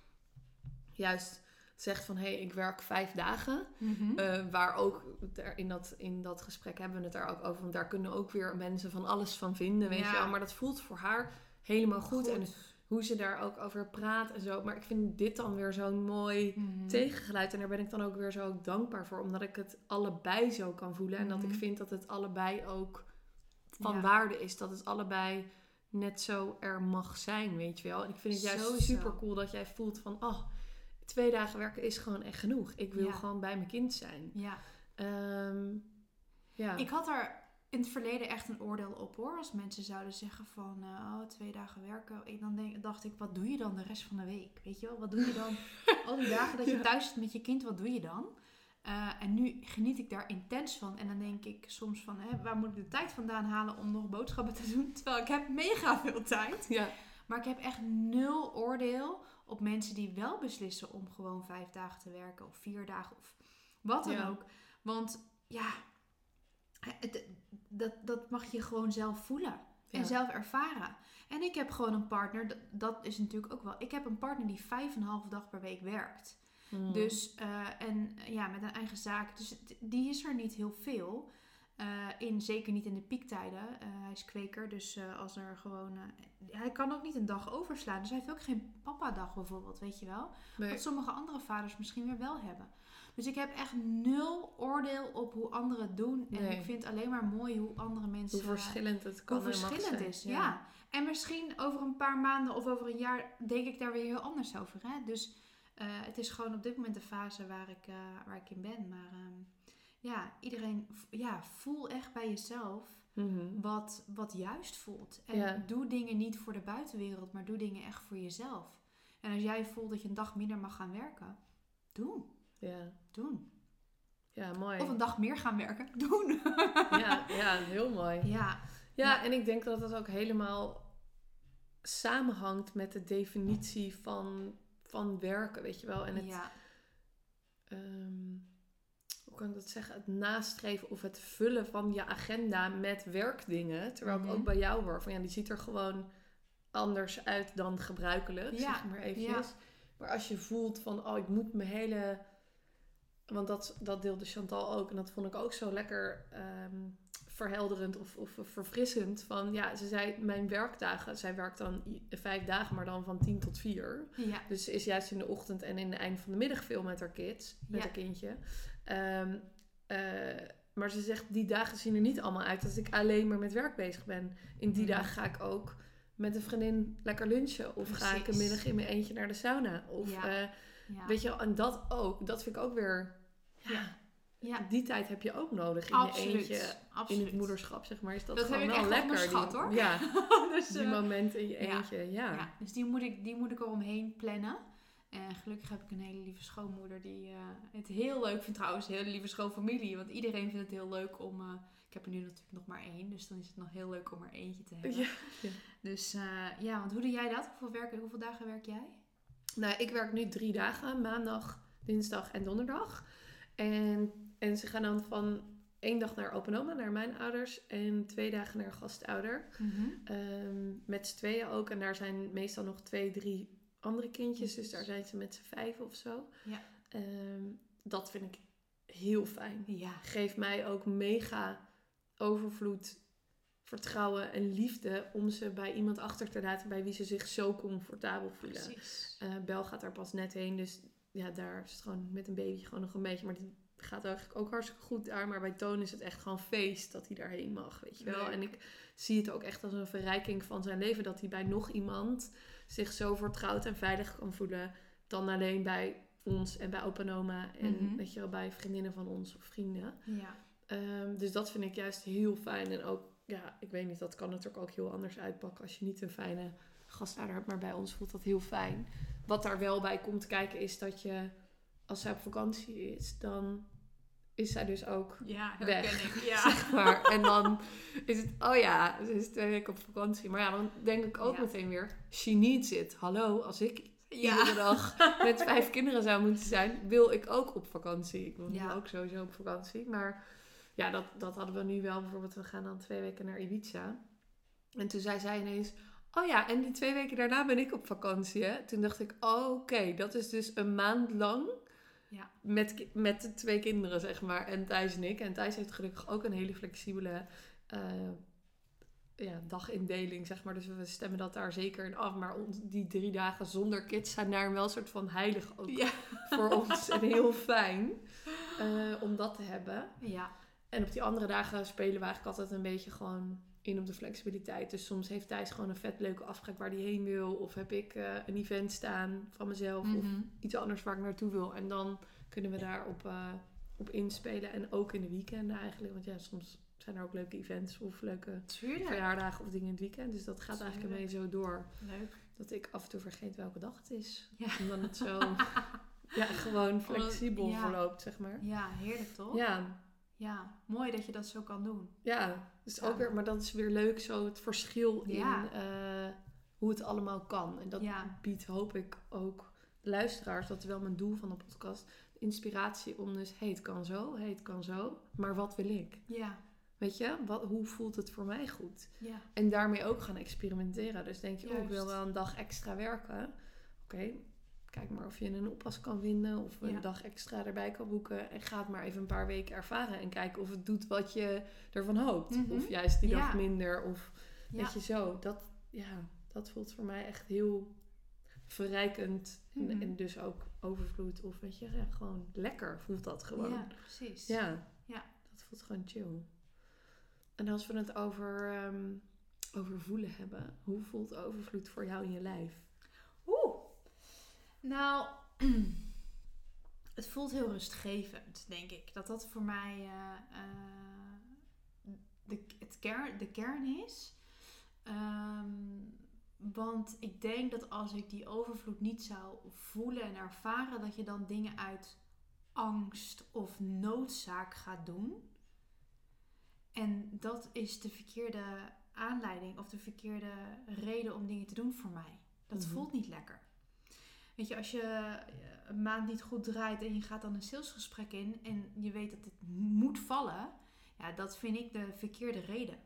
juist zegt van... hé, hey, ik werk vijf dagen. Eh, waar ook in, dat, in dat gesprek hebben we het daar ook over. Want daar kunnen ook weer mensen van alles van vinden, weet
Ja.
je wel. Maar dat voelt voor haar helemaal goed. En hoe ze daar ook over praat en zo. Maar ik vind dit dan weer zo'n mooi
Mhm.
tegengeluid. En daar ben ik dan ook weer zo dankbaar voor. Omdat ik het allebei zo kan voelen. En dat ik
Mhm.
vind dat het allebei ook van
Ja.
waarde is. Dat het allebei net zo er mag zijn, weet je wel. En ik vind het juist
Sowieso.
super cool dat jij voelt van... Oh, twee dagen werken is gewoon echt genoeg. Ik wil
Ja.
gewoon bij mijn kind zijn.
Ja.
Ehm, ja.
Ik had er in het verleden echt een oordeel op hoor. Als mensen zouden zeggen van eh, oh, twee dagen werken. Ik, dan denk, dacht ik, wat doe je dan de rest van de week? Weet je wel, wat doe je dan? *laughs* Al die dagen dat je thuis zit met je kind, wat doe je dan? Eh, en nu geniet ik daar intens van. En dan denk ik soms van, hè, waar moet ik de tijd vandaan halen om nog boodschappen te doen? *laughs* Terwijl ik heb mega veel tijd.
ja.
Maar ik heb echt nul oordeel op mensen die wel beslissen om gewoon vijf dagen te werken of vier dagen of wat dan
Ja.
ook. Want ja, het, dat, dat mag je gewoon zelf voelen en
Ja.
zelf ervaren. En ik heb gewoon een partner, dat, dat is natuurlijk ook wel. Ik heb een partner die vijf en een half dag per week werkt.
Mm.
Dus, eh, en ja, met een eigen zaak. Dus die is er niet heel veel. Eh, in, zeker niet in de piektijden. Eh, hij is kweker, dus eh, als er gewoon... hij kan ook niet een dag overslaan. Dus hij heeft ook geen papa-dag bijvoorbeeld, weet je wel.
Nee.
Wat sommige andere vaders misschien weer wel hebben. Dus ik heb echt nul oordeel op hoe anderen het doen. En
Nee.
ik vind alleen maar mooi hoe andere mensen...
Hoe verschillend het kan
hoe verschillend is, ja. En misschien over een paar maanden of over een jaar denk ik daar weer heel anders over. Hè? Dus het is gewoon op dit moment de fase waar ik, waar ik in ben. Maar ehm, ja, iedereen ja, voel echt bij jezelf
Mhm.
wat, wat juist voelt. En
Ja.
doe dingen niet voor de buitenwereld, maar doe dingen echt voor jezelf. En als jij voelt dat je een dag minder mag gaan werken, doen.
Ja.
Doen.
ja, mooi.
Of een dag meer gaan werken, *laughs* doen.
Ja, ja, heel mooi.
ja,
Ja,
Ja.
en ik denk dat het ook helemaal samenhangt met de definitie van, van werken, weet je wel. En het,
ja.
ehm, hoe kan ik dat zeggen? Het nastreven of het vullen van je agenda met werkdingen. Terwijl ik
Mhm.
ook bij jou hoor van ja, die ziet er gewoon anders uit dan gebruikelijk,
Ja,
zeg maar eventjes. Maar als je voelt van, oh, ik moet mijn hele... Want dat, dat deelde Chantal ook. En dat vond ik ook zo lekker ehm, verhelderend of, of verfrissend. Van ja, ze zei, mijn werkdagen... Zij werkt dan vijf dagen, maar dan van tien tot vier.
ja.
Dus ze is juist in de ochtend en in de eind van de middag veel met haar kids. Met haar kindje. Ehm, eh, maar ze zegt, die dagen zien er niet allemaal uit dat ik alleen maar met werk bezig ben. In die
Mhm.
dagen ga ik ook met een vriendin lekker lunchen. Of ga ik een middag in mijn eentje naar de sauna. Of
Ja.
eh,
ja.
weet je wel, en dat ook. Dat vind ik ook weer... Ja,
Ja.
Die tijd heb je ook nodig in
Absoluut.
je eentje. In het moederschap, zeg maar. Is dat,
Dat heb
gewoon
ik
wel
echt
lekker. die,
hoor.
Ja, *laughs*
dus,
die
eh,
momenten in je eentje. Ja.
ja, dus die moet, ik, die moet ik eromheen plannen. En gelukkig heb ik een hele lieve schoonmoeder die eh, het heel leuk vindt. Trouwens, een hele lieve schoonfamilie. Want iedereen vindt het heel leuk om... eh, ik heb er nu natuurlijk nog maar één. Dus dan is het nog heel leuk om er eentje te hebben.
Ja.
Dus eh, ja, want hoe doe jij dat? Hoeveel, werken, hoeveel dagen werk jij?
Nou, ik werk nu drie dagen. Maandag, dinsdag en donderdag. En, en ze gaan dan van één dag naar open oma, naar mijn ouders. En twee dagen naar gastouder. Ehm, met z'n tweeën ook. En daar zijn meestal nog twee, drie andere kindjes. Dus daar zijn ze met z'n vijf of zo.
Ja.
Ehm, dat vind ik heel fijn.
Ja.
Geeft mij ook mega overvloed, vertrouwen en liefde om ze bij iemand achter te laten bij wie ze zich zo comfortabel voelen.
Precies.
Eh, Bel gaat daar pas net heen, dus ja, daar is het gewoon met een baby gewoon nog een beetje. Maar die gaat eigenlijk ook hartstikke goed daar. Maar bij Toon is het echt gewoon feest dat hij daarheen mag, weet je wel.
Leuk.
En ik zie het ook echt als een verrijking van zijn leven. Dat hij bij nog iemand zich zo vertrouwd en veilig kan voelen. Dan alleen bij ons en bij opa en oma. En weet je wel, bij vriendinnen van ons of vrienden.
Ja.
Ehm, dus dat vind ik juist heel fijn. En ook, ja, ik weet niet, dat kan natuurlijk ook heel anders uitpakken als je niet een fijne gastouder hebt. Maar bij ons voelt dat heel fijn. Wat daar wel bij komt kijken is dat je, als zij op vakantie is, dan is zij dus ook
Ja,
Weg.
ik. *laughs* Ja.
zeg maar. En dan is het, oh ja, ze is twee weken op vakantie. Maar ja, dan denk ik ook
Ja.
meteen weer, she needs it. Hallo, als ik
Ja.
iedere dag *laughs* met vijf kinderen zou moeten zijn, wil ik ook op vakantie. Ik wil nu ook sowieso op vakantie. Maar ja, dat, dat hadden we nu wel. Bijvoorbeeld, we gaan dan twee weken naar Ibiza. En toen zei zij ineens, oh ja, en die twee weken daarna ben ik op vakantie. Hè? Toen dacht ik, oh, oké, dat is dus een maand lang
Ja.
met, met de twee kinderen, zeg maar. En Thijs en ik. En Thijs heeft gelukkig ook een hele flexibele eh, ja, dagindeling, zeg maar. Dus we stemmen dat daar zeker in af. Maar ons, die drie dagen zonder kids zijn daar wel een soort van heilig ook
Ja.
voor ons. En heel fijn eh, om dat te hebben.
Ja.
En op die andere dagen spelen we eigenlijk altijd een beetje gewoon in op de flexibiliteit. Dus soms heeft Thijs gewoon een vet leuke afspraak waar hij heen wil. Of heb ik eh, een event staan van mezelf. Of
Mhm.
iets anders waar ik naartoe wil. En dan kunnen we daarop eh op inspelen. En ook in de weekenden eigenlijk. Want ja, soms zijn er ook leuke events of leuke
Tuurlijk.
verjaardagen of dingen in het weekend. Dus dat gaat eigenlijk beetje zo door.
Leuk.
Dat ik af en toe vergeet welke dag het is.
Ja.
Omdat het zo *laughs* ja, gewoon flexibel
ja.
verloopt, zeg maar.
Ja, heerlijk toch?
Ja,
Ja, mooi dat je dat zo kan doen.
ja. Dus
Ja.
ook weer, maar dat is weer leuk, zo het verschil
Ja.
in eh, hoe het allemaal kan. En dat
Ja.
biedt, hoop ik, ook luisteraars, dat is wel mijn doel van de podcast, inspiratie om dus, hey, het kan zo, hey, het kan zo, maar wat wil ik?
Ja,
Weet je, wat, hoe voelt het voor mij goed?
ja.
En daarmee ook gaan experimenteren. Dus denk je, oh, ik wil
Juist.
wel een dag extra werken. Oké, kijk maar of je een oppas kan vinden. Of een
Ja.
dag extra erbij kan boeken. En ga het maar even een paar weken ervaren. En kijken of het doet wat je ervan hoopt.
Mhm.
Of juist die dag
Ja.
minder. Of weet je zo. Dat, ja, dat voelt voor mij echt heel verrijkend. En,
Mhm.
en dus ook overvloed. Of weet je, gewoon lekker voelt dat gewoon.
Ja, precies.
Ja.
Ja.
Dat voelt gewoon chill. En als we het over, ehm, over voelen hebben, hoe voelt overvloed voor jou in je lijf?
Nou, *clears throat* het voelt heel rustgevend, denk ik. Dat dat voor mij eh, eh, de, het kern, de kern is. Ehm, want ik denk dat als ik die overvloed niet zou voelen en ervaren, dat je dan dingen uit angst of noodzaak gaat doen. En dat is de verkeerde aanleiding of de verkeerde reden om dingen te doen voor mij. Dat
Mhm.
voelt niet lekker. Weet je, als je eh, een maand niet goed draait en je gaat dan een salesgesprek in en je weet dat het moet vallen, ja, dat vind ik de verkeerde reden.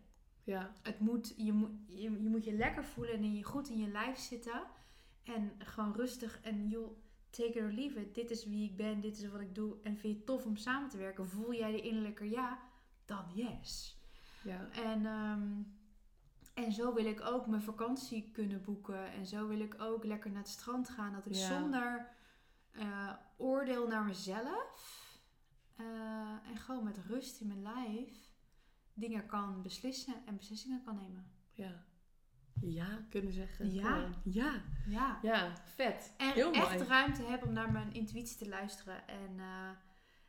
Ja,
Het moet, je, moet, je, je moet je lekker voelen en je, goed in je lijf zitten. En gewoon rustig en joh, take it or leave it. Dit is wie ik ben, dit is wat ik doe. En vind je het tof om samen te werken? Voel jij de innerlijke ja? Dan yes.
ja,
En, ehm, en zo wil ik ook mijn vakantie kunnen boeken. En zo wil ik ook lekker naar het strand gaan. Dat ik
Ja.
zonder eh, oordeel naar mezelf eh, en gewoon met rust in mijn lijf dingen kan beslissen en beslissingen kan nemen.
ja. Ja, kunnen zeggen.
Ja.
Ja,
Ja.
ja, vet.
En
Heel
echt
mooi.
ruimte hebben om naar mijn intuïtie te luisteren en, eh,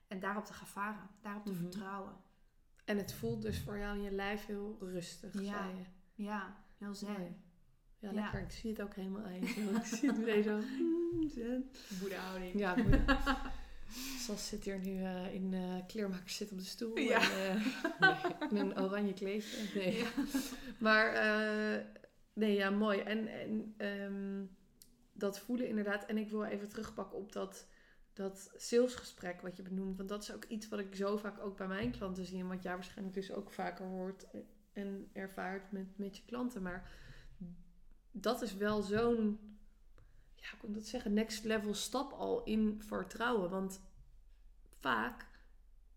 en daarop te gaan varen. Daarop te
Mhm.
vertrouwen.
En het voelt dus voor jou in je lijf heel rustig,
Ja.
zei je.
Ja, heel zen.
Mooi. Ja,
Ja.
lekker. Ik zie het ook helemaal aan. Zo. Ik zie het meteen zo. mm, zen.
Boedehouding.
Ja. *laughs* Sas zit hier nu eh, in eh kleermakers zit op de stoel.
Ja.
En, eh, nee, in een oranje kleedje. Nee.
Ja.
Maar eh, nee, ja, mooi. En, en ehm, dat voelen inderdaad. En ik wil even terugpakken op dat, dat salesgesprek wat je benoemt. Want dat is ook iets wat ik zo vaak ook bij mijn klanten zie. En wat jij waarschijnlijk dus ook vaker hoort en ervaart met, met je klanten. Maar dat is wel zo'n, ja, ik dat zeggen, next level stap al in vertrouwen. Want vaak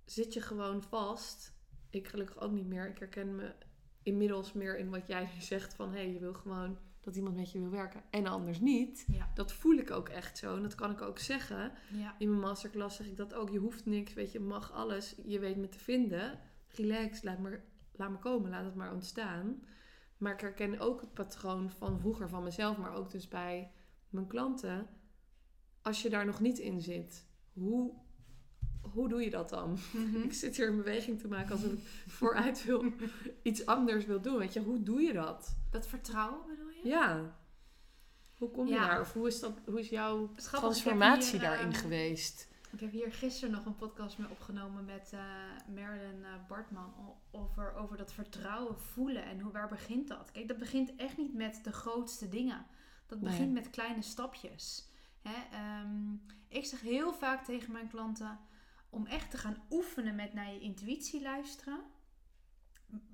zit je gewoon vast. Ik gelukkig ook niet meer. Ik herken me inmiddels meer in wat jij *laughs* zegt van... hé, hey, je wil gewoon dat iemand met je wil werken en anders niet.
Ja.
Dat voel ik ook echt zo en dat kan ik ook zeggen.
Ja.
In mijn masterclass zeg ik dat ook. Je hoeft niks, weet je, mag alles. Je weet me te vinden. Relax, laat me, laat me komen, laat het maar ontstaan. Maar ik herken ook het patroon van vroeger van mezelf, maar ook dus bij mijn klanten. Als je daar nog niet in zit, hoe, hoe doe je dat dan?
Mhm. *laughs*
Ik zit hier een beweging te maken alsof ik vooruit wil, iets anders wil doen. Weet je, hoe doe je dat?
Dat vertrouwen bedoel je?
Ja. Hoe kom je
Ja.
daar? Of hoe is, dat, hoe is jouw transformatie
hier,
daarin
ehm,
geweest?
Ik heb hier gisteren nog een podcast mee opgenomen met eh Merlin eh, Bartman over, over dat vertrouwen voelen en hoe, waar begint dat? Kijk, dat begint echt niet met de grootste dingen. Dat
Nee.
begint met kleine stapjes. Hè? ehm, ik zeg heel vaak tegen mijn klanten om echt te gaan oefenen met naar je intuïtie luisteren.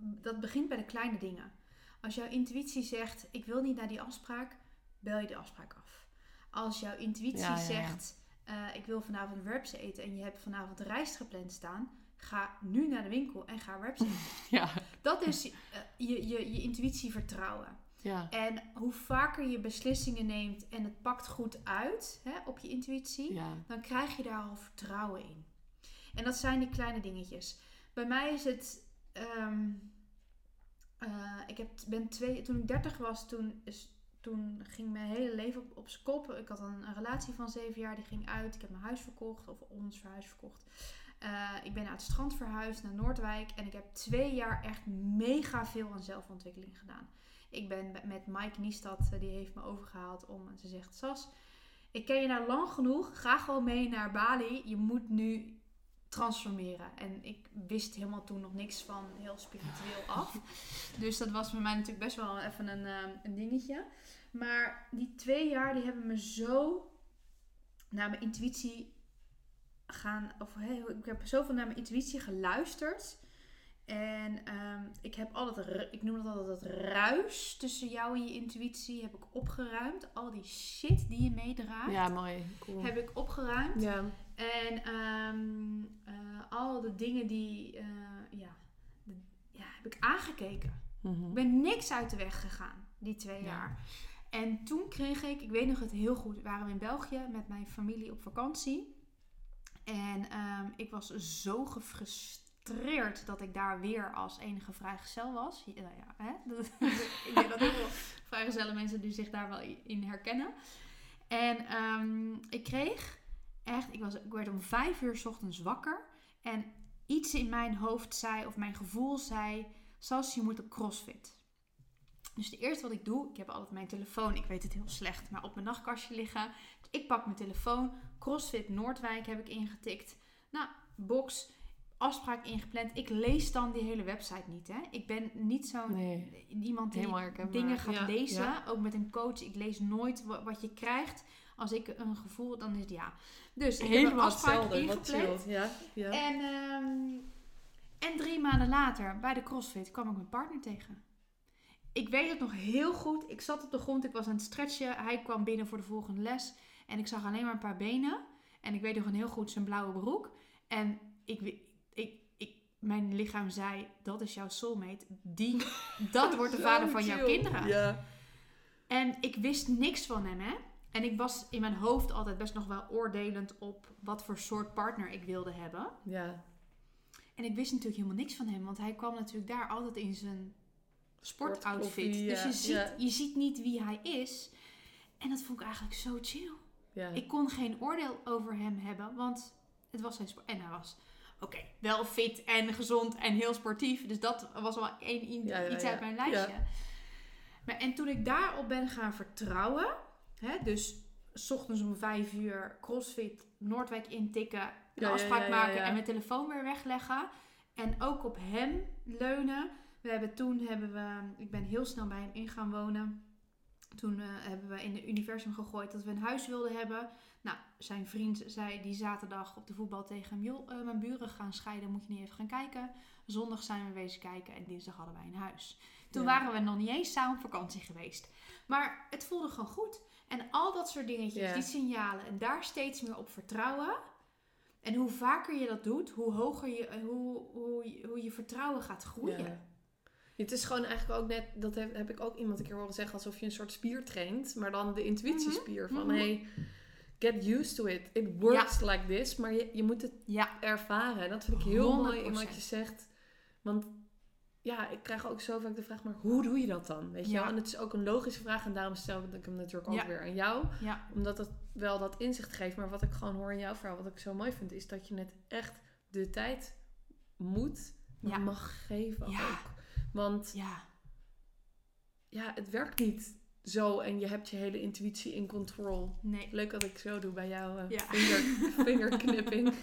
Dat begint bij de kleine dingen. Als jouw intuïtie zegt, ik wil niet naar die afspraak, bel je de afspraak af. Als jouw intuïtie
Ja, ja, ja.
zegt, eh, ik wil vanavond wraps eten en je hebt vanavond rijst gepland staan, ga nu naar de winkel en ga wraps eten. *laughs*
Ja.
Dat is, eh, je, je, je intuïtie vertrouwen.
Ja.
En hoe vaker je beslissingen neemt en het pakt goed uit hè, op je intuïtie,
Ja.
dan krijg je daar al vertrouwen in. En dat zijn die kleine dingetjes. Bij mij is het. ehm, eh, ik heb, ben twee, toen ik 30 was, toen, is, toen ging mijn hele leven op, op z'n kop. Ik had een, een relatie van zeven jaar, die ging uit. Ik heb mijn huis verkocht, of ons huis verkocht. Eh, ik ben naar het strand verhuisd, naar Noordwijk. En ik heb twee jaar echt mega veel aan zelfontwikkeling gedaan. Ik ben met- met Mike Niestad, eh, die heeft me overgehaald om, ze zegt, Sas, ik ken je nou lang genoeg. Ga gewoon mee naar Bali. Je moet nu transformeren. En ik wist helemaal toen nog niks van heel spiritueel af. Dus dat was voor mij natuurlijk best wel even een, eh, een dingetje. Maar die twee jaar die hebben me zo naar mijn intuïtie gaan. Of ik heb zoveel naar mijn intuïtie geluisterd. En ehm, ik heb altijd, ru- ik noem het altijd het ruis tussen jou en je intuïtie, heb ik opgeruimd. Al die shit die je meedraagt,
Ja, mooi. Cool.
heb ik opgeruimd.
Ja.
En ehm, eh, al de dingen die, eh, ja, de- ja, heb ik aangekeken.
Mhm.
Ik ben niks uit de weg gegaan, die twee
Ja.
jaar. En toen kreeg ik, ik weet nog het heel goed, waren we in België met mijn familie op vakantie. En ehm, ik was zo gefrustreerd dat ik daar weer als enige vrijgezel was. Ja, nou ja, hè? *laughs* Ik denk dat heel veel vrijgezelle mensen die zich daar wel in herkennen. En ehm, ik kreeg echt, ik, was, werd om vijf uur 's ochtends wakker. En iets in mijn hoofd zei, of mijn gevoel zei, Sas, je moet op crossfit. Dus het eerste wat ik doe, ik heb altijd mijn telefoon, ik weet het heel slecht, maar op mijn nachtkastje liggen. Dus ik pak mijn telefoon, CrossFit Noordwijk heb ik ingetikt. Nou, box, afspraak ingepland. Ik lees dan die hele website niet, hè. Ik ben niet zo'n
Nee,
iemand die
helemaal
dingen gaat
Ja,
lezen.
ja.
Ook met een coach. Ik lees nooit wa- wat je krijgt. Als ik een gevoel, dan is het ja. Dus ik heb een afspraak ingepland.
Ja. ja.
En, ehm, en drie maanden later, bij de CrossFit, kwam ik mijn partner tegen. Ik weet het nog heel goed. Ik zat op de grond, ik was aan het stretchen. Hij kwam binnen voor de volgende les. En ik zag alleen maar een paar benen. En ik weet nog een heel goed zijn blauwe broek. En ik, ik, ik, mijn lichaam zei, dat is jouw soulmate. Die, *laughs* dat wordt de vader van jouw kinderen.
Ja.
En ik wist niks van hem, hè. En ik was in mijn hoofd altijd best nog wel oordelend op wat voor soort partner ik wilde hebben.
Ja.
En ik wist natuurlijk helemaal niks van hem, want hij kwam natuurlijk daar altijd in zijn sportoutfit. Dus je ziet,
ja.
je ziet niet wie hij is. En dat vond ik eigenlijk zo chill.
Ja.
Ik kon geen oordeel over hem hebben, want het was zijn sport. En hij was, oké, wel fit en gezond en heel sportief. Dus dat was wel één, iets
ja.
uit mijn lijstje. Maar, en toen ik daarop ben gaan vertrouwen, hè, dus 's ochtends om vijf uur crossfit Noordwijk intikken, een afspraak maken en mijn telefoon weer wegleggen. En ook op hem leunen. We hebben toen, hebben we, ik ben heel snel bij hem in gaan wonen. Toen eh, hebben we in het universum gegooid dat we een huis wilden hebben. Nou, zijn vriend zei die zaterdag op de voetbal tegen hem... joh, eh, mijn buren gaan scheiden, moet je niet even gaan kijken. Zondag zijn we wezen kijken en dinsdag hadden wij een huis. Toen
Ja.
waren we nog niet eens samen op vakantie geweest. Maar het voelde gewoon goed. En al dat soort dingetjes, die signalen en daar steeds meer op vertrouwen. En hoe vaker je dat doet, hoe hoger je, eh, hoe, hoe, hoe je vertrouwen gaat groeien.
Het is gewoon eigenlijk ook net, dat heb, heb ik ook iemand een keer horen zeggen, alsof je een soort spier traint, maar dan de intuïtiespier van
Mhm.
hey, get used to it. It works like this, maar je, je moet het
Ja,
ervaren. En dat vind ik heel mooi in
100%.
wat je zegt. Want ja, ik krijg ook zo vaak de vraag, maar hoe doe je dat dan? Weet je
Ja.
wel? En het is ook een logische vraag en daarom stel ik hem natuurlijk ook
Ja.
weer aan jou.
ja,
Omdat het wel dat inzicht geeft. Maar wat ik gewoon hoor in jouw verhaal, wat ik zo mooi vind, is dat je net echt de tijd moet, mag geven
Ja.
ook. Want
ja.
ja, het werkt niet zo en je hebt je hele intuïtie in control.
Nee.
Leuk dat ik zo doe bij jou eh
Ja.
vinger, *laughs* vingerknipping. *laughs*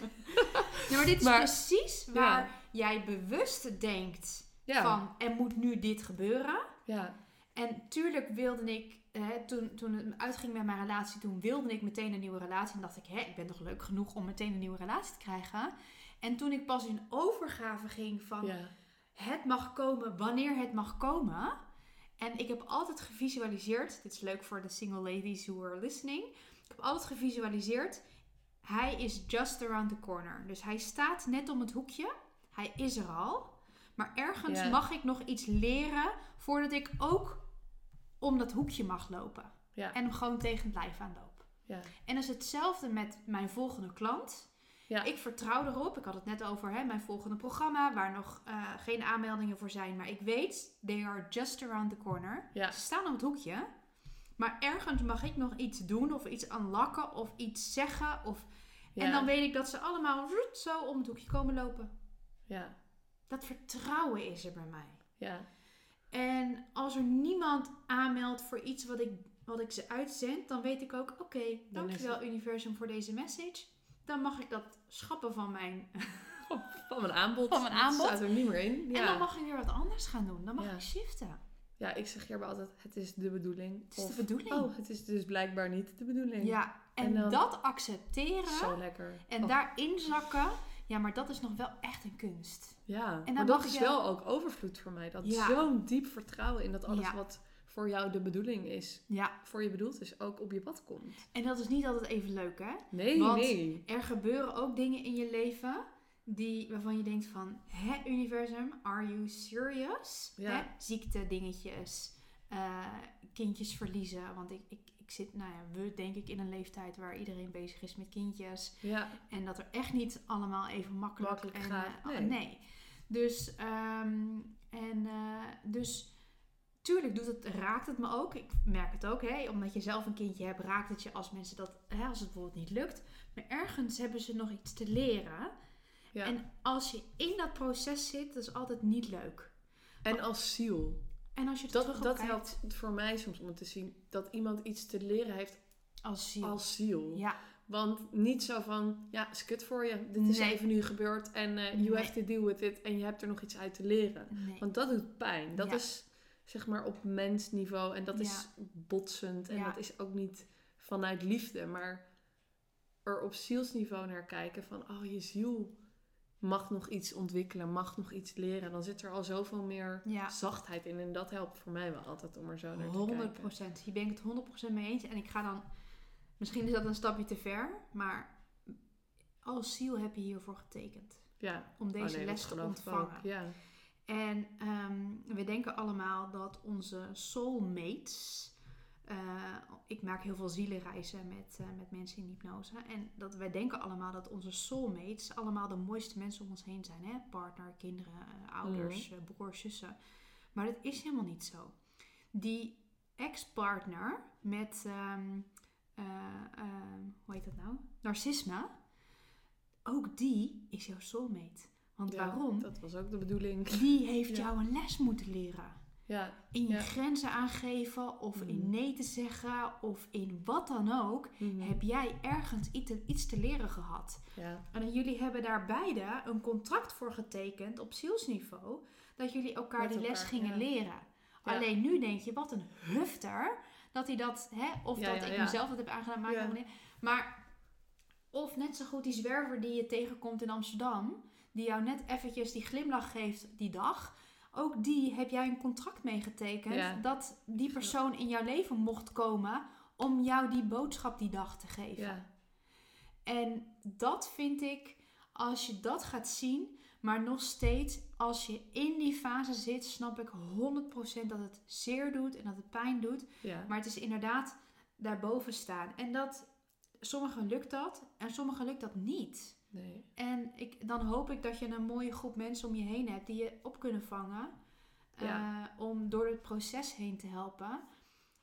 Ja, maar dit is
Maar-
precies waar jij bewust denkt
Ja,
van er moet nu dit gebeuren.
ja,
En tuurlijk wilde ik, hè, toen, toen het uitging met mijn relatie, toen wilde ik meteen een nieuwe relatie. En dacht ik, hè, ik ben toch leuk genoeg om meteen een nieuwe relatie te krijgen. En toen ik pas in overgave ging van
ja.
Het mag komen wanneer het mag komen. En ik heb altijd gevisualiseerd, dit is leuk voor de single ladies who are listening. Ik heb altijd gevisualiseerd, hij is just around the corner. Dus hij staat net om het hoekje, hij is er al. Maar ergens mag ik nog iets leren voordat ik ook om dat hoekje mag lopen. En hem gewoon tegen het lijf aanloop.
Ja.
En dat is hetzelfde met mijn volgende klant.
Ja.
Ik vertrouw erop. Ik had het net over hè, mijn volgende programma, waar nog eh, geen aanmeldingen voor zijn. Maar ik weet, they are just around the corner.
Ja.
Ze staan op het hoekje. Maar ergens mag ik nog iets doen, of iets unlocken, of iets zeggen. Of... En dan weet ik dat ze allemaal zo om het hoekje komen lopen.
Ja.
Dat vertrouwen is er bij mij.
Ja.
En als er niemand aanmeldt voor iets wat ik, wat ik ze uitzend, dan weet ik ook, oké, dankjewel universum voor deze message. Dan mag ik dat schappen van mijn... *laughs*
Van mijn aanbod.
Van mijn
Dat
aanbod.
staat er niet meer in. Ja.
En dan mag ik weer wat anders gaan doen. Dan mag
Ja.
ik shiften.
ja, ik zeg hierbij altijd, het is de bedoeling.
Het is
Of,
de bedoeling.
Oh, het is dus blijkbaar niet de bedoeling.
Ja, en,
En dan-
dat accepteren
Zo lekker.
en
Oh,
daarin zakken, ja, maar dat is nog wel echt een kunst.
Ja,
dan
maar dat is wel ook overvloed voor mij. Dat
Ja.
zo'n diep vertrouwen in dat alles wat voor jou de bedoeling is,
Ja,
voor je bedoeld is, ook op je pad komt.
en dat is niet altijd even leuk, hè?
Nee,
Want-
nee.
Er gebeuren ook dingen in je leven die, waarvan je denkt van... Hè, universum, are you serious?
Ja.
Hè? Ziekte, dingetjes, eh, kindjes verliezen. Want ik, ik, ik zit, nou ja, we denk ik in een leeftijd waar iedereen bezig is met kindjes.
Ja,
En dat er echt niet allemaal even makkelijk,
Makkelijk
en,
gaat,
eh,
nee.
Dus, ehm, en, eh, dus tuurlijk doet het, raakt het me ook. Ik merk het ook, hè, omdat je zelf een kindje hebt, raakt het je als mensen dat, hè, als het bijvoorbeeld niet lukt. Maar ergens hebben ze nog iets te leren.
ja.
En als je in dat proces zit, dat is altijd niet leuk.
En als ziel.
En als je
Dat,
terug
dat helpt voor mij soms om te zien dat iemand iets te leren heeft
als ziel.
als ziel.
Ja,
Want niet zo van, ja, is kut voor je. Dit is
Nee.
even nu gebeurd en eh, you
Nee.
have to deal with it. En je hebt er nog iets uit te leren.
nee.
Want dat doet pijn. Dat
Ja.
is zeg maar op mensniveau. En dat
Ja.
is botsend. En
Ja.
dat is ook niet vanuit liefde. Maar er op zielsniveau naar kijken van... Oh, je ziel mag nog iets ontwikkelen. Mag nog iets leren. Dan zit er al zoveel meer
Ja.
zachtheid in. En dat helpt voor mij wel altijd om er zo naar te
100
kijken.
procent. Hier ben ik het 100% mee eens. En ik ga dan, misschien is dat een stapje te ver, maar als ziel heb je hiervoor getekend.
Ja.
Om deze
Oh nee, dat
les te ontvangen.
Ja.
En ehm, we denken allemaal dat onze soulmates. eh, ik maak heel veel zielenreizen met, eh, met mensen in hypnose. En dat wij denken allemaal dat onze soulmates allemaal de mooiste mensen om ons heen zijn. Hè? Partner, kinderen, eh, ouders,
Mhm.
broers, zussen. Maar dat is helemaal niet zo. Die ex-partner met, ehm, eh, ehm, hoe heet dat nou? Narcisme. Ook die is jouw soulmate. Want
Ja,
waarom?
Dat was ook de bedoeling.
Die heeft
Ja.
jou een les moeten leren.
Ja.
In je grenzen aangeven, of in
Mhm.
nee te zeggen, of in wat dan ook,
Mhm.
heb jij ergens iets te, leren gehad.
Ja.
En jullie hebben daar beide een contract voor getekend op zielsniveau, dat jullie elkaar
Met
die les gingen leren. Alleen nu denk je, wat een hufter, dat hij dat, hè, of dat ik mezelf dat heb aangedaan, maakt. Maar, of net zo goed die zwerver die je tegenkomt in Amsterdam, die jou net eventjes die glimlach geeft die dag. Ook die heb jij een contract mee getekend.
Ja.
Dat die persoon in jouw leven mocht komen om jou die boodschap die dag te geven.
Ja.
En dat vind ik, als je dat gaat zien, maar nog steeds, als je in die fase zit, snap ik 100% dat het zeer doet en dat het pijn doet.
Ja.
Maar het is inderdaad daarboven staan. En dat, sommigen lukt dat en sommigen lukt dat niet.
Nee.
En ik, dan hoop ik dat je een mooie groep mensen om je heen hebt die je op kunnen vangen.
Ja.
eh, om door het proces heen te helpen.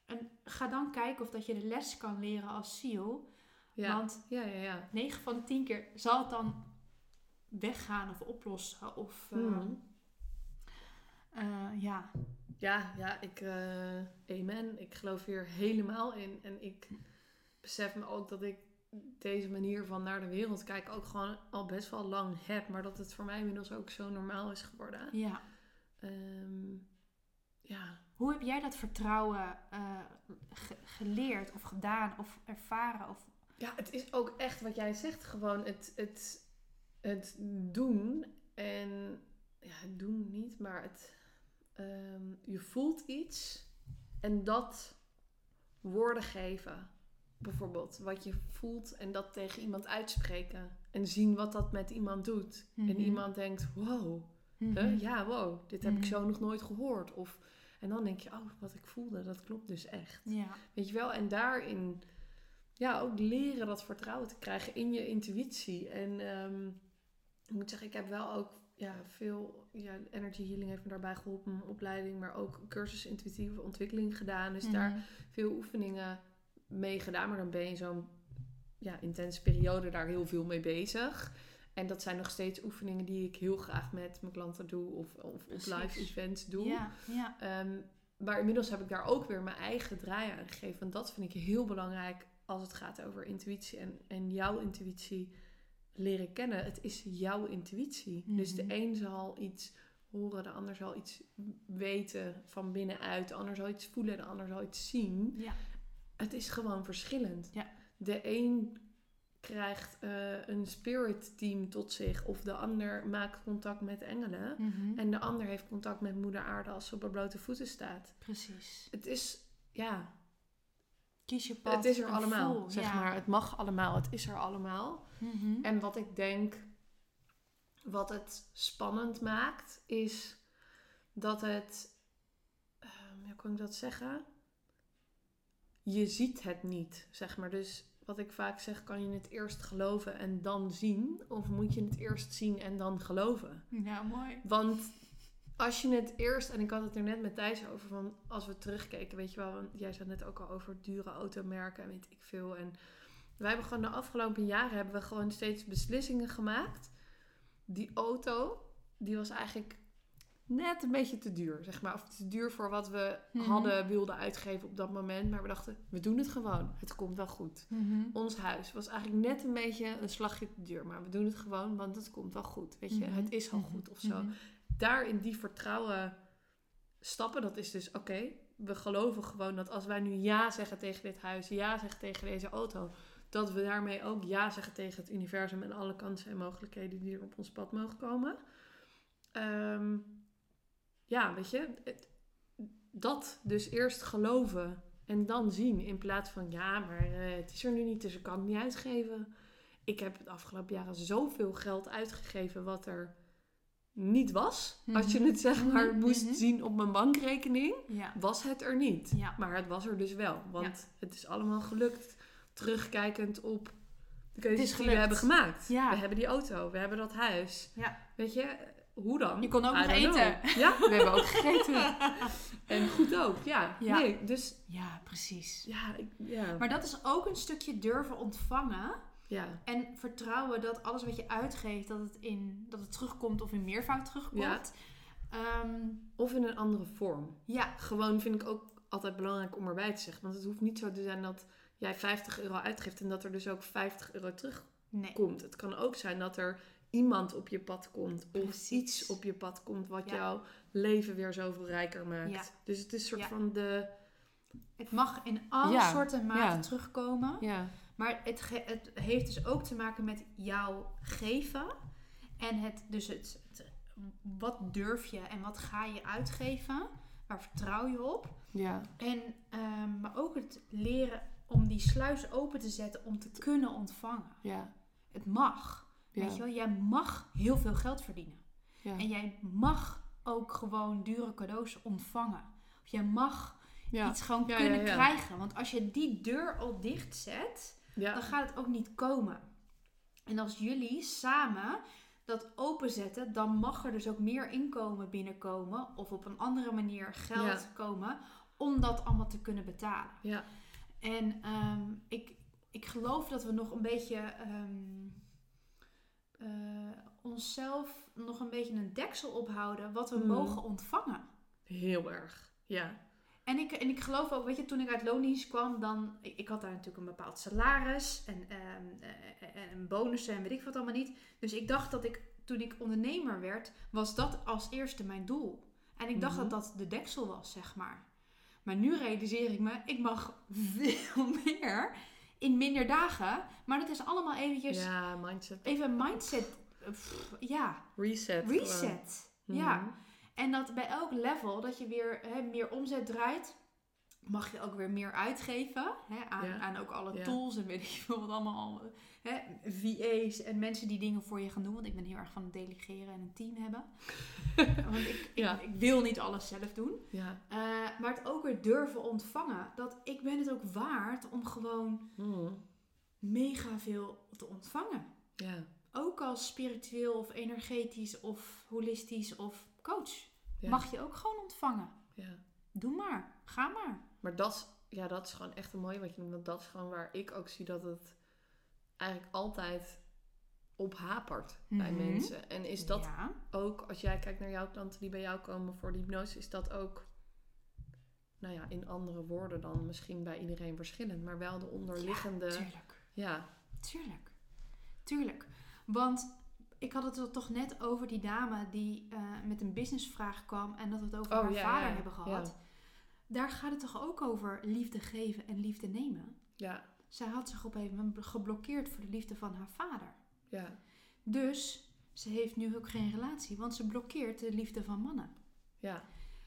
En ga dan kijken of dat je de les kan leren als ziel.
Ja.
Want
ja, ja, ja.
9 van de 10 keer zal het dan weggaan of oplossen. Of eh,
Mhm.
eh, ja.
Ja, ja, ik, amen. Ik geloof hier helemaal in. En ik besef me ook dat ik deze manier van naar de wereld kijken ook gewoon al best wel lang heb. Maar dat het voor mij inmiddels ook zo normaal is geworden.
ja.
Ehm, ja,
Hoe heb jij dat vertrouwen eh, ge- geleerd of gedaan of ervaren? Of...
Ja, het is ook echt wat jij zegt. Gewoon het, het, het doen. En ja, het doen niet, maar het, ehm, je voelt iets en dat woorden geven. Bijvoorbeeld wat je voelt en dat tegen iemand uitspreken. En zien wat dat met iemand doet. En
Mhm.
iemand denkt, wow?
Mhm.
Ja, wow, dit heb ik
Mhm.
zo nog nooit gehoord. Of, en dan denk je, oh, wat ik voelde, dat klopt dus echt.
Ja.
Weet je wel? En daarin ja, ook leren dat vertrouwen te krijgen in je intuïtie. En ehm, ik moet zeggen, ik heb wel ook ja, veel... Ja, energy healing heeft me daarbij geholpen, mijn opleiding. Maar ook cursus intuïtieve ontwikkeling gedaan. Dus daar veel oefeningen mee gedaan. Maar dan ben je in zo'n ja, intense periode daar heel veel mee bezig. En dat zijn nog steeds oefeningen die ik heel graag met mijn klanten doe. Of, of op live events doe.
Ja, ja.
Ehm, maar inmiddels heb ik daar ook weer mijn eigen draai aan gegeven. En dat vind ik heel belangrijk als het gaat over intuïtie en, en jouw intuïtie leren kennen. Het is jouw intuïtie. Dus de
Mhm.
een zal iets horen, de ander zal iets weten van binnenuit, de ander zal iets voelen, de ander zal iets zien.
Ja.
Het is gewoon verschillend.
Ja.
De een krijgt eh, een spirit team tot zich of de ander maakt contact met engelen.
Mhm.
En de ander heeft contact met moeder aarde als ze op haar blote voeten staat.
Precies.
Het is, ja,
Kies je pad.
het is er allemaal.
voel,
zeg
ja.
maar, het mag allemaal, het is er allemaal.
Mhm.
En wat ik denk, wat het spannend maakt, is dat het, ehm, hoe kan ik dat zeggen? Je ziet het niet, zeg maar. Dus wat ik vaak zeg, kan je het eerst geloven en dan zien? Of moet je het eerst zien en dan geloven?
Ja, mooi.
Want als je het eerst, en ik had het er net met Thijs over, van als we terugkeken, weet je wel, want jij zei net ook al over dure automerken en weet ik veel. En wij hebben gewoon de afgelopen jaren hebben we gewoon steeds beslissingen gemaakt. Die auto, die was eigenlijk net een beetje te duur, zeg maar. Of te duur voor wat we
Mhm.
hadden, wilden uitgeven op dat moment. Maar we dachten, we doen het gewoon. Het komt wel goed.
Mhm.
Ons huis was eigenlijk net een beetje een slagje te duur. Maar we doen het gewoon, want het komt wel goed. Weet je,
Mhm.
het is al goed of zo daar in die vertrouwen stappen, dat is dus oké. we geloven gewoon dat als wij nu ja zeggen tegen dit huis, ja zeggen tegen deze auto, dat we daarmee ook ja zeggen tegen het universum en alle kansen en mogelijkheden die er op ons pad mogen komen. Ehm, ja, weet je, dat dus eerst geloven en dan zien in plaats van ja, maar eh, het is er nu niet, dus ik kan het niet uitgeven. Ik heb het afgelopen jaren zoveel geld uitgegeven wat er niet was. Als je
Mhm.
het zeg maar
Mhm,
moest
mhm.
zien op mijn bankrekening,
Ja.
was het er niet.
Ja.
Maar het was er dus wel. Want het is allemaal gelukt. Terugkijkend op de keuzes die we hebben gemaakt. We hebben die auto, we hebben dat huis.
Ja.
Weet je, hoe dan?
Je kon ook nog
know.
eten.
Ja, *laughs* we hebben ook gegeten. *laughs* En goed ook, ja.
Ja.
Nee, dus
Ja, precies.
ja, ik, ja.
Maar dat is ook een stukje durven ontvangen.
ja.
En vertrouwen dat alles wat je uitgeeft, dat het, in, dat het terugkomt of in meervoud terugkomt.
Ja.
Ehm,
Of in een andere vorm.
ja.
Gewoon vind ik ook altijd belangrijk om erbij te zeggen. Want het hoeft niet zo te zijn dat jij 50 euro uitgeeft en dat er dus ook 50 euro terugkomt.
Nee.
Het kan ook zijn dat er iemand op je pad komt. Of
Precies.
iets op je pad komt wat
Ja.
jouw leven weer zoveel rijker maakt.
Ja.
Dus het is een soort
Ja.
van de...
Het mag in alle soorten en maten terugkomen.
Ja,
Maar het, ge- het heeft dus ook te maken met jouw geven. En het, dus het, het- wat durf je en wat ga je uitgeven? Waar vertrouw je op?
ja,
En, ehm, maar ook het leren om die sluis open te zetten om te kunnen ontvangen.
ja.
Het mag.
Ja.
Weet je wel, jij mag heel veel geld verdienen.
ja.
En jij mag ook gewoon dure cadeaus ontvangen. Of jij mag
ja.
iets gewoon kunnen krijgen. Want als je die deur al dicht zet,
ja.
dan gaat het ook niet komen. En als jullie samen dat openzetten, dan mag er dus ook meer inkomen binnenkomen. Of op een andere manier geld komen om dat allemaal te kunnen betalen.
ja.
En ehm, ik, ik geloof dat we nog een beetje ehm, eh, onszelf nog een beetje een deksel ophouden wat we
Mm.
mogen ontvangen.
Heel erg. Ja.
En ik, en ik geloof ook, weet je, toen ik uit loondienst kwam, dan... Ik, ik had daar natuurlijk een bepaald salaris en, ehm, eh, en bonussen en weet ik wat allemaal niet. Dus ik dacht dat ik, toen ik ondernemer werd, was dat als eerste mijn doel. En ik dacht
Mhm.
dat dat de deksel was, zeg maar. Maar nu realiseer ik me, ik mag *laughs* veel meer in minder dagen. Maar dat is allemaal eventjes,
Ja, mindset.
even mindset, pff, ja,
Reset.
reset. Ja.
Mhm.
En dat bij elk level dat je weer hè, meer omzet draait, mag je ook weer meer uitgeven hè, aan,
Ja.
aan ook alle
Ja.
tools en weet ik veel wat allemaal. Hè, VA's en mensen die dingen voor je gaan doen. Want ik ben heel erg van het delegeren en een team hebben. *laughs* want ik,
Ja.
ik, ik wil niet alles zelf doen.
Ja.
Eh, maar het ook weer durven ontvangen. Dat ik ben het ook waard om gewoon
Hmm.
mega veel te ontvangen.
Ja.
Ook als spiritueel of energetisch of holistisch of coach. Mag je ook gewoon ontvangen.
ja.
Doe maar. Ga maar.
Maar dat is, ja, dat is gewoon echt een mooie wat je noemt. Want dat is gewoon waar ik ook zie dat het eigenlijk altijd op hapert bij
Mhm.
mensen. En is dat
Ja.
ook, als jij kijkt naar jouw klanten die bij jou komen voor de hypnose, is dat ook, nou ja, in andere woorden dan misschien bij iedereen verschillend, maar wel de onderliggende.
Tuurlijk.
Ja,
Tuurlijk. Tuurlijk. Want ik had het er toch net over die dame die eh, met een businessvraag kwam en dat we het over
Oh,
haar
ja,
vader
ja,
hebben gehad. Daar gaat het toch ook over liefde geven en liefde nemen?
ja,
Zij had zich op een gegeven moment geblokkeerd voor de liefde van haar vader.
ja,
Dus ze heeft nu ook geen relatie, want ze blokkeert de liefde van mannen.
ja,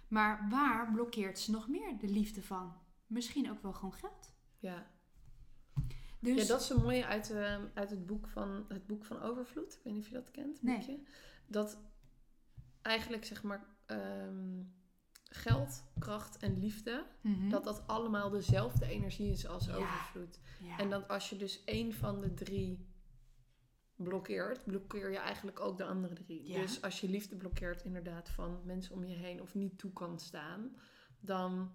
Maar waar blokkeert ze nog meer de liefde van? Misschien ook wel gewoon geld.
ja.
Dus
Ja, dat is een mooie uit, eh, uit het, boek van, het boek van Overvloed. Ik weet niet of je dat kent,
Nee.
boekje. Dat eigenlijk zeg maar ehm, geld, kracht en liefde,
Mhm.
dat dat allemaal dezelfde energie is als
Ja.
overvloed.
Ja.
En dat als je dus één van de drie blokkeert, blokkeer je eigenlijk ook de andere drie.
Ja.
Dus als je liefde blokkeert inderdaad van mensen om je heen of niet toe kan staan, dan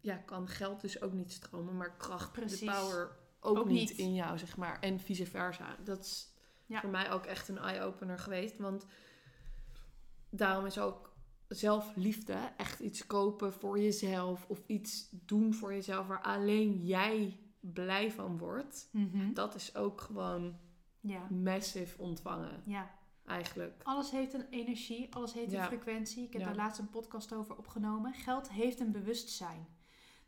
ja, kan geld dus ook niet stromen, maar kracht,
Precies.
de power ook,
Ook
niet
niet.
in jou, zeg maar. En vice versa. Dat is voor mij ook echt een eye-opener geweest, want daarom is ook zelfliefde echt iets kopen voor jezelf of iets doen voor jezelf waar alleen jij blij van wordt.
Mhm.
Dat is ook gewoon
ja.
massive ontvangen,
ja.
eigenlijk.
Alles heeft een energie, alles heeft
Ja.
een frequentie. Ik heb
Ja.
daar laatst een podcast over opgenomen. Geld heeft een bewustzijn.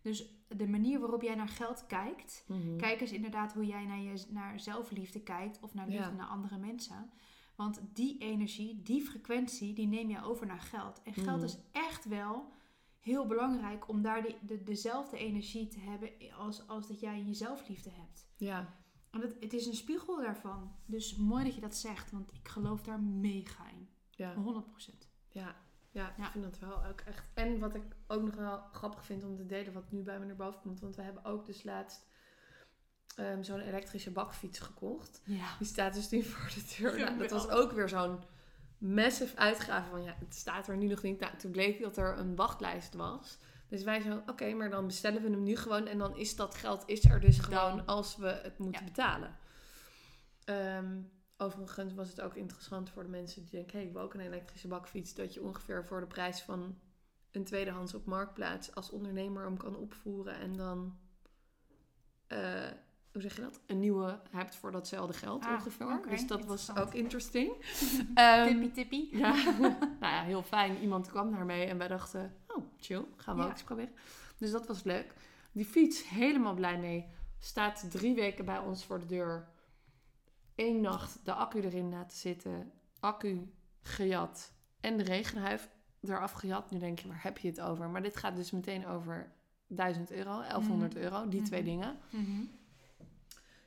Dus de manier waarop jij naar geld kijkt,
Mhm.
kijk eens inderdaad hoe jij naar, je, naar zelfliefde kijkt of naar liefde naar andere mensen. Want die energie, die frequentie, die neem je over naar geld. En geld
Mhm.
is echt wel heel belangrijk om daar de, dezelfde energie te hebben als, als dat jij in jezelfliefde hebt.
Ja,
En het, het is een spiegel daarvan. Dus mooi dat je dat zegt, want ik geloof daar mega in.
ja,
100%.
ja. Ja, ik
Ja.
vind dat wel ook echt. En wat ik ook nog wel grappig vind om te delen, wat nu bij me naar boven komt. Want we hebben ook dus laatst ehm, zo'n elektrische bakfiets gekocht.
Ja.
Die staat dus nu voor de deur. Nou, dat was ook weer zo'n massive uitgave van ja, het staat er nu nog niet. Nou, toen bleek dat er een wachtlijst was. Dus wij zo, oké, maar dan bestellen we hem nu gewoon. En dan is dat geld is er dus gewoon
Dan.
als we het moeten
Ja.
betalen. Ehm, overigens was het ook interessant voor de mensen die denken... hé, ik wil ook een elektrische bakfiets. Dat je ongeveer voor de prijs van een tweedehands op Marktplaats... als ondernemer hem kan opvoeren en dan... eh, hoe zeg je dat? Een nieuwe hebt voor datzelfde geld
Ah,
ongeveer. dus dat was ook interesting. *laughs* Ehm,
tippie tippie. *laughs*
ja, *laughs* nou ja, heel fijn. Iemand kwam daarmee en wij dachten, oh, chill, gaan we
Ja.
ook eens proberen. Dus dat was leuk. Die fiets, helemaal blij mee. Staat drie weken bij ons voor de deur. Eén nacht de accu erin laten zitten. Accu gejat. En de regenhuif eraf gejat. Nu denk je, waar heb je het over? Maar dit gaat dus meteen over 1000 euro, 1100
Mhm.
euro. Die twee
Mhm.
dingen.
Mhm.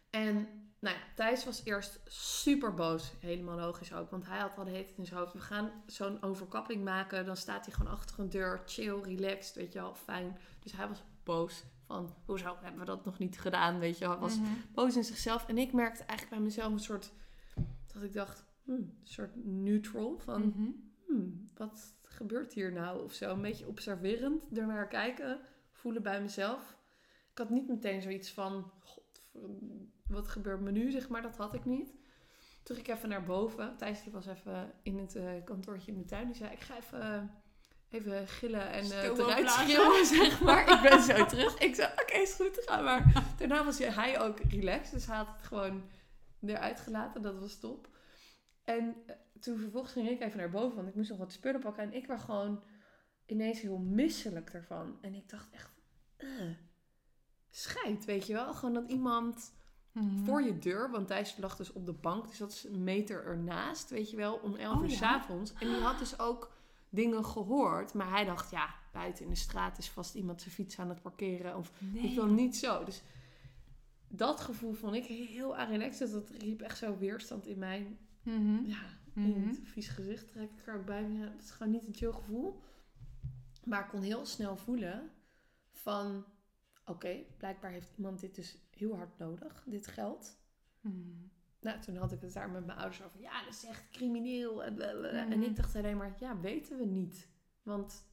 En nou ja, Thijs was eerst super boos. Helemaal logisch ook. Want hij had al de hele tijd in zijn hoofd. We gaan zo'n overkapping maken. Dan staat hij gewoon achter een deur. Chill, relaxed. Weet je wel, fijn. Dus hij was boos. Van, hoezo hebben we dat nog niet gedaan? Weet je hij was
Mhm.
boos in zichzelf. En ik merkte eigenlijk bij mezelf een soort... Dat ik dacht, hmm, een soort neutral. Van,
Mhm.
hmm, wat gebeurt hier nou? Of zo. Een beetje observerend ernaar kijken. Voelen bij mezelf. Ik had niet meteen zoiets van... God, wat gebeurt me nu? Zeg maar, dat had ik niet. Toen ging ik even naar boven. Thijs die was even in het eh, kantoortje in de tuin. Die zei, ik ga even, even gillen en eh
Stoom
eruit schreeuwen, *laughs* zeg maar. *laughs* ik ben zo terug. Ik zei, oké, is goed, ga maar. Daarna was hij ook relaxed. Dus hij had het gewoon eruit gelaten. Dat was top. En eh, toen vervolgens ging ik even naar boven, want ik moest nog wat spullen pakken. En ik werd gewoon ineens heel misselijk ervan. En ik dacht echt, eh, scheid, weet je wel? Gewoon dat iemand
Mhm.
voor je deur, want Thijs lag dus op de bank, dus dat is een meter ernaast, weet je wel, om 11
Oh,
uur
ja.
s avonds. En die had dus ook dingen gehoord. Maar hij dacht, ja, buiten in de straat is vast iemand zijn fiets aan het parkeren. Of ik wil niet zo. Dus dat gevoel vond ik heel relaxed. Dus dat riep echt zo weerstand in mij.
Mhm.
Ja,
Mhm.
in het vies gezicht trek ik er ook bij. Ja, dat is gewoon niet een chill gevoel. Maar ik kon heel snel voelen van... Oké, blijkbaar heeft iemand dit dus heel hard nodig, dit geld.
Mhm.
Nou, toen had ik het daar met mijn ouders over. Ja, dat is echt crimineel. En, en ik dacht alleen maar, ja, weten we niet. Want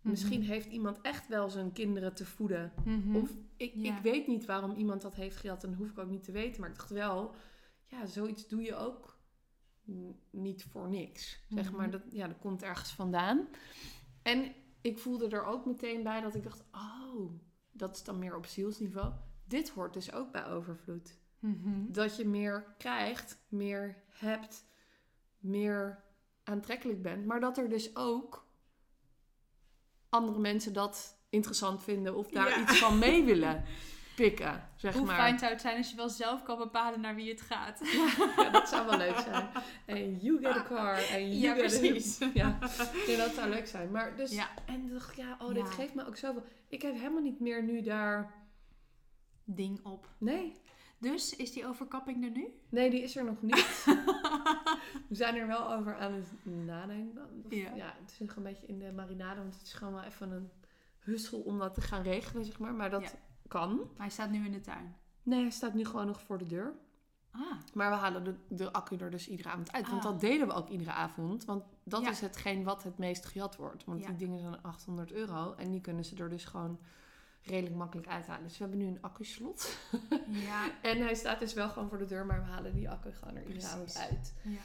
Mhm.
misschien heeft iemand echt wel zijn kinderen te voeden. Of ik,
Ja.
ik weet niet waarom iemand dat heeft gehad. En dat hoef ik ook niet te weten. Maar ik dacht wel, ja, zoiets doe je ook niet voor niks. Zeg maar, dat, ja, dat komt ergens vandaan. En ik voelde er ook meteen bij dat ik dacht, oh, dat is dan meer op zielsniveau. Dit hoort dus ook bij overvloed.
Mhm.
Dat je meer krijgt, meer hebt, meer aantrekkelijk bent. Maar dat er dus ook andere mensen dat interessant vinden of daar
Ja.
iets van mee willen pikken, zeg
Hoe
maar.
fijn zou het zijn als je wel zelf kan bepalen naar wie het gaat. *laughs*
Ja, dat zou wel leuk zijn. En you get a car. En you
Ja,
get a-
precies.
Ja. ja, dat zou leuk zijn. Maar dus, en dacht ja, oh, dit geeft me ook zoveel. Ik heb helemaal niet meer nu daar.
Ding op.
Nee,
Dus is die overkapping er nu?
nee, die is er nog niet. *laughs* We zijn er wel over aan het nadenken. Of-
Ja.
ja, het is nog een beetje in de marinade, want het is gewoon wel even een hussel om dat te gaan regelen, zeg maar. Maar dat
Ja.
kan.
Maar hij staat nu in de tuin.
Nee, hij staat nu gewoon nog voor de deur.
Ah.
Maar we halen de, de accu er dus iedere avond uit. Want
Ah.
dat deden we ook iedere avond. Want dat
Ja.
is hetgeen wat het meest gejat wordt. Want die dingen zijn 800 euro. En die kunnen ze er dus gewoon redelijk makkelijk uithalen. Dus we hebben nu een accu-slot.
Ja. *laughs*
En hij staat dus wel gewoon voor de deur. Maar we halen die accu gewoon er iedere avond uit.
ja.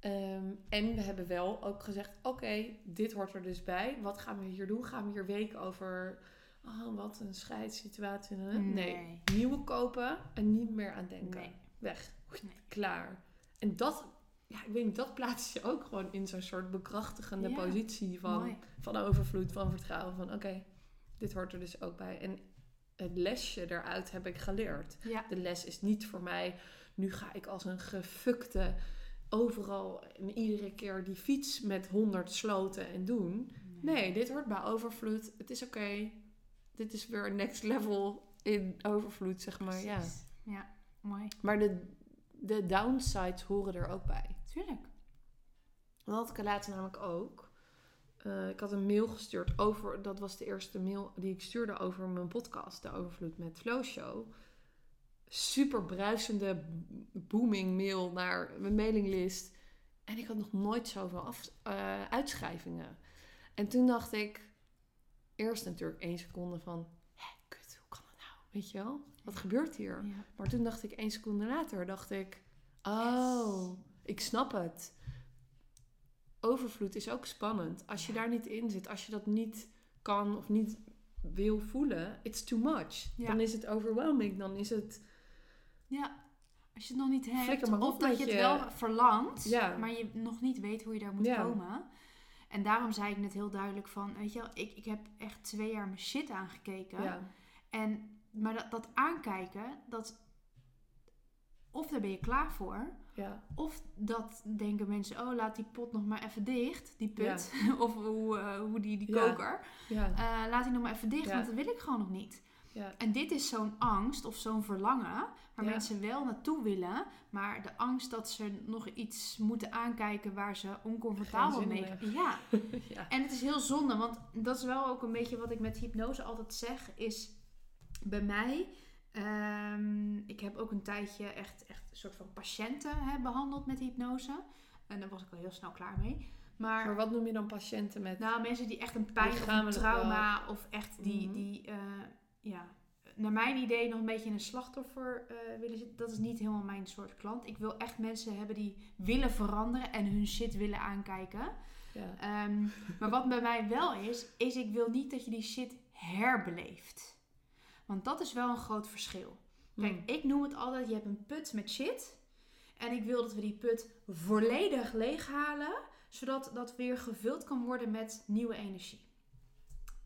Ehm, en we hebben wel ook gezegd, oké, dit hoort er dus bij. Wat gaan we hier doen? Gaan we hier weken over, oh, wat een scheidssituatie. Nee.
Nee.
nieuwe kopen en niet meer aan denken.
Nee.
Weg.
Nee.
Klaar. En dat, ja, ik weet niet, dat plaatst je ook gewoon in zo'n soort bekrachtigende
Ja.
positie van,
Mooi.
van overvloed, van vertrouwen. Van oké, dit hoort er dus ook bij. En het lesje daaruit heb ik geleerd.
Ja.
De les is niet voor mij, nu ga ik als een gefukte overal en iedere keer die fiets met 100 sloten en doen. Nee, dit hoort bij overvloed. Het is oké. Dit is weer next level in overvloed, zeg maar. Ja.
Precies. Ja, mooi.
Maar de, de downsides horen er ook bij.
Tuurlijk.
Dat had ik er laatst namelijk ook. Eh, ik had een mail gestuurd over, dat was de eerste mail die ik stuurde over mijn podcast, de Overvloed met Flow Show. Super bruisende, booming mail naar mijn mailinglist. En ik had nog nooit zoveel af, eh, uitschrijvingen. En toen dacht ik, eerst natuurlijk één seconde van, hé, kut, hoe kan dat nou? Weet je wel? Wat gebeurt hier?
Ja.
Maar toen dacht ik, één seconde later, dacht ik... Oh, ik snap het. Overvloed is ook spannend. Als je daar niet in zit, als je dat niet kan of niet wil voelen, it's too much.
Ja.
Dan is het overwhelming, dan is het...
ja. Als je het nog niet hebt, of dat je het wel verlangt,
Ja.
maar je nog niet weet hoe je daar moet
Ja.
komen. En daarom zei ik net heel duidelijk van, weet je wel, ik, ik heb echt twee jaar mijn shit aangekeken.
Ja,
En, maar dat, dat aankijken, dat, of daar ben je klaar voor,
ja,
of dat denken mensen, oh laat die pot nog maar even dicht, die put, *laughs* of hoe, eh, hoe die, die koker,
ja,
Eh, laat die nog maar even dicht, want dat wil ik gewoon nog niet.
ja.
En dit is zo'n angst of zo'n verlangen waar mensen wel naartoe willen, maar de angst dat ze nog iets moeten aankijken waar ze oncomfortabel mee Ja, *laughs*
ja.
en het is heel zonde, want dat is wel ook een beetje wat ik met hypnose altijd zeg, is bij mij, ehm, ik heb ook een tijdje echt, echt soort van patiënten hè, behandeld met hypnose. En daar was ik al heel snel klaar mee. Maar,
Maar wat noem je dan patiënten met...
nou, mensen die echt een pijn of een trauma of echt die,
Mhm.
die eh, ja, naar mijn idee nog een beetje in een slachtoffer eh, willen zitten. Dat is niet helemaal mijn soort klant. Ik wil echt mensen hebben die willen veranderen en hun shit willen aankijken.
Ja,
Ehm, maar wat bij mij wel is, is ik wil niet dat je die shit herbeleeft. Want dat is wel een groot verschil. Kijk,
Hmm.
ik noem het altijd, je hebt een put met shit. En ik wil dat we die put volledig leeghalen. Zodat dat weer gevuld kan worden met nieuwe energie.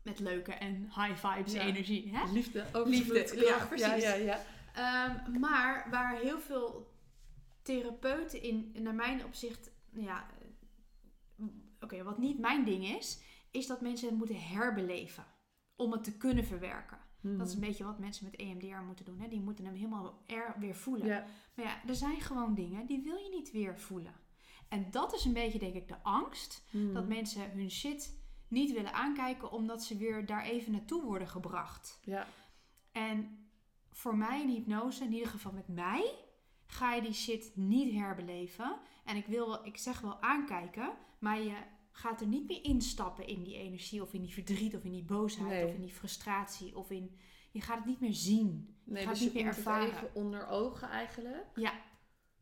Met leuke en high vibes
Ja.
energie. Hè?
Liefde, overvloed,
Liefde, ja, precies.
Ja, ja.
Ehm, maar waar heel veel therapeuten in, naar mijn opzicht, ja, oké, wat niet mijn ding is, is dat mensen het moeten herbeleven om het te kunnen verwerken. Dat is een beetje wat mensen met EMDR moeten doen. Hè? Die moeten hem helemaal er weer voelen. Maar ja, er zijn gewoon dingen die wil je niet weer voelen. En dat is een beetje, denk ik, de angst.
Mhm.
Dat mensen hun shit niet willen aankijken omdat ze weer daar even naartoe worden gebracht.
Ja.
En voor mij in hypnose, in ieder geval met mij, ga je die shit niet herbeleven. En ik wil ik zeg wel aankijken, maar je gaat er niet meer instappen in die energie of in die verdriet of in die boosheid
Nee.
of in die frustratie of in. Je gaat het niet meer zien.
Nee, dus
het
je
niet meer
komt het
ervaren.
even onder ogen eigenlijk.
Ja.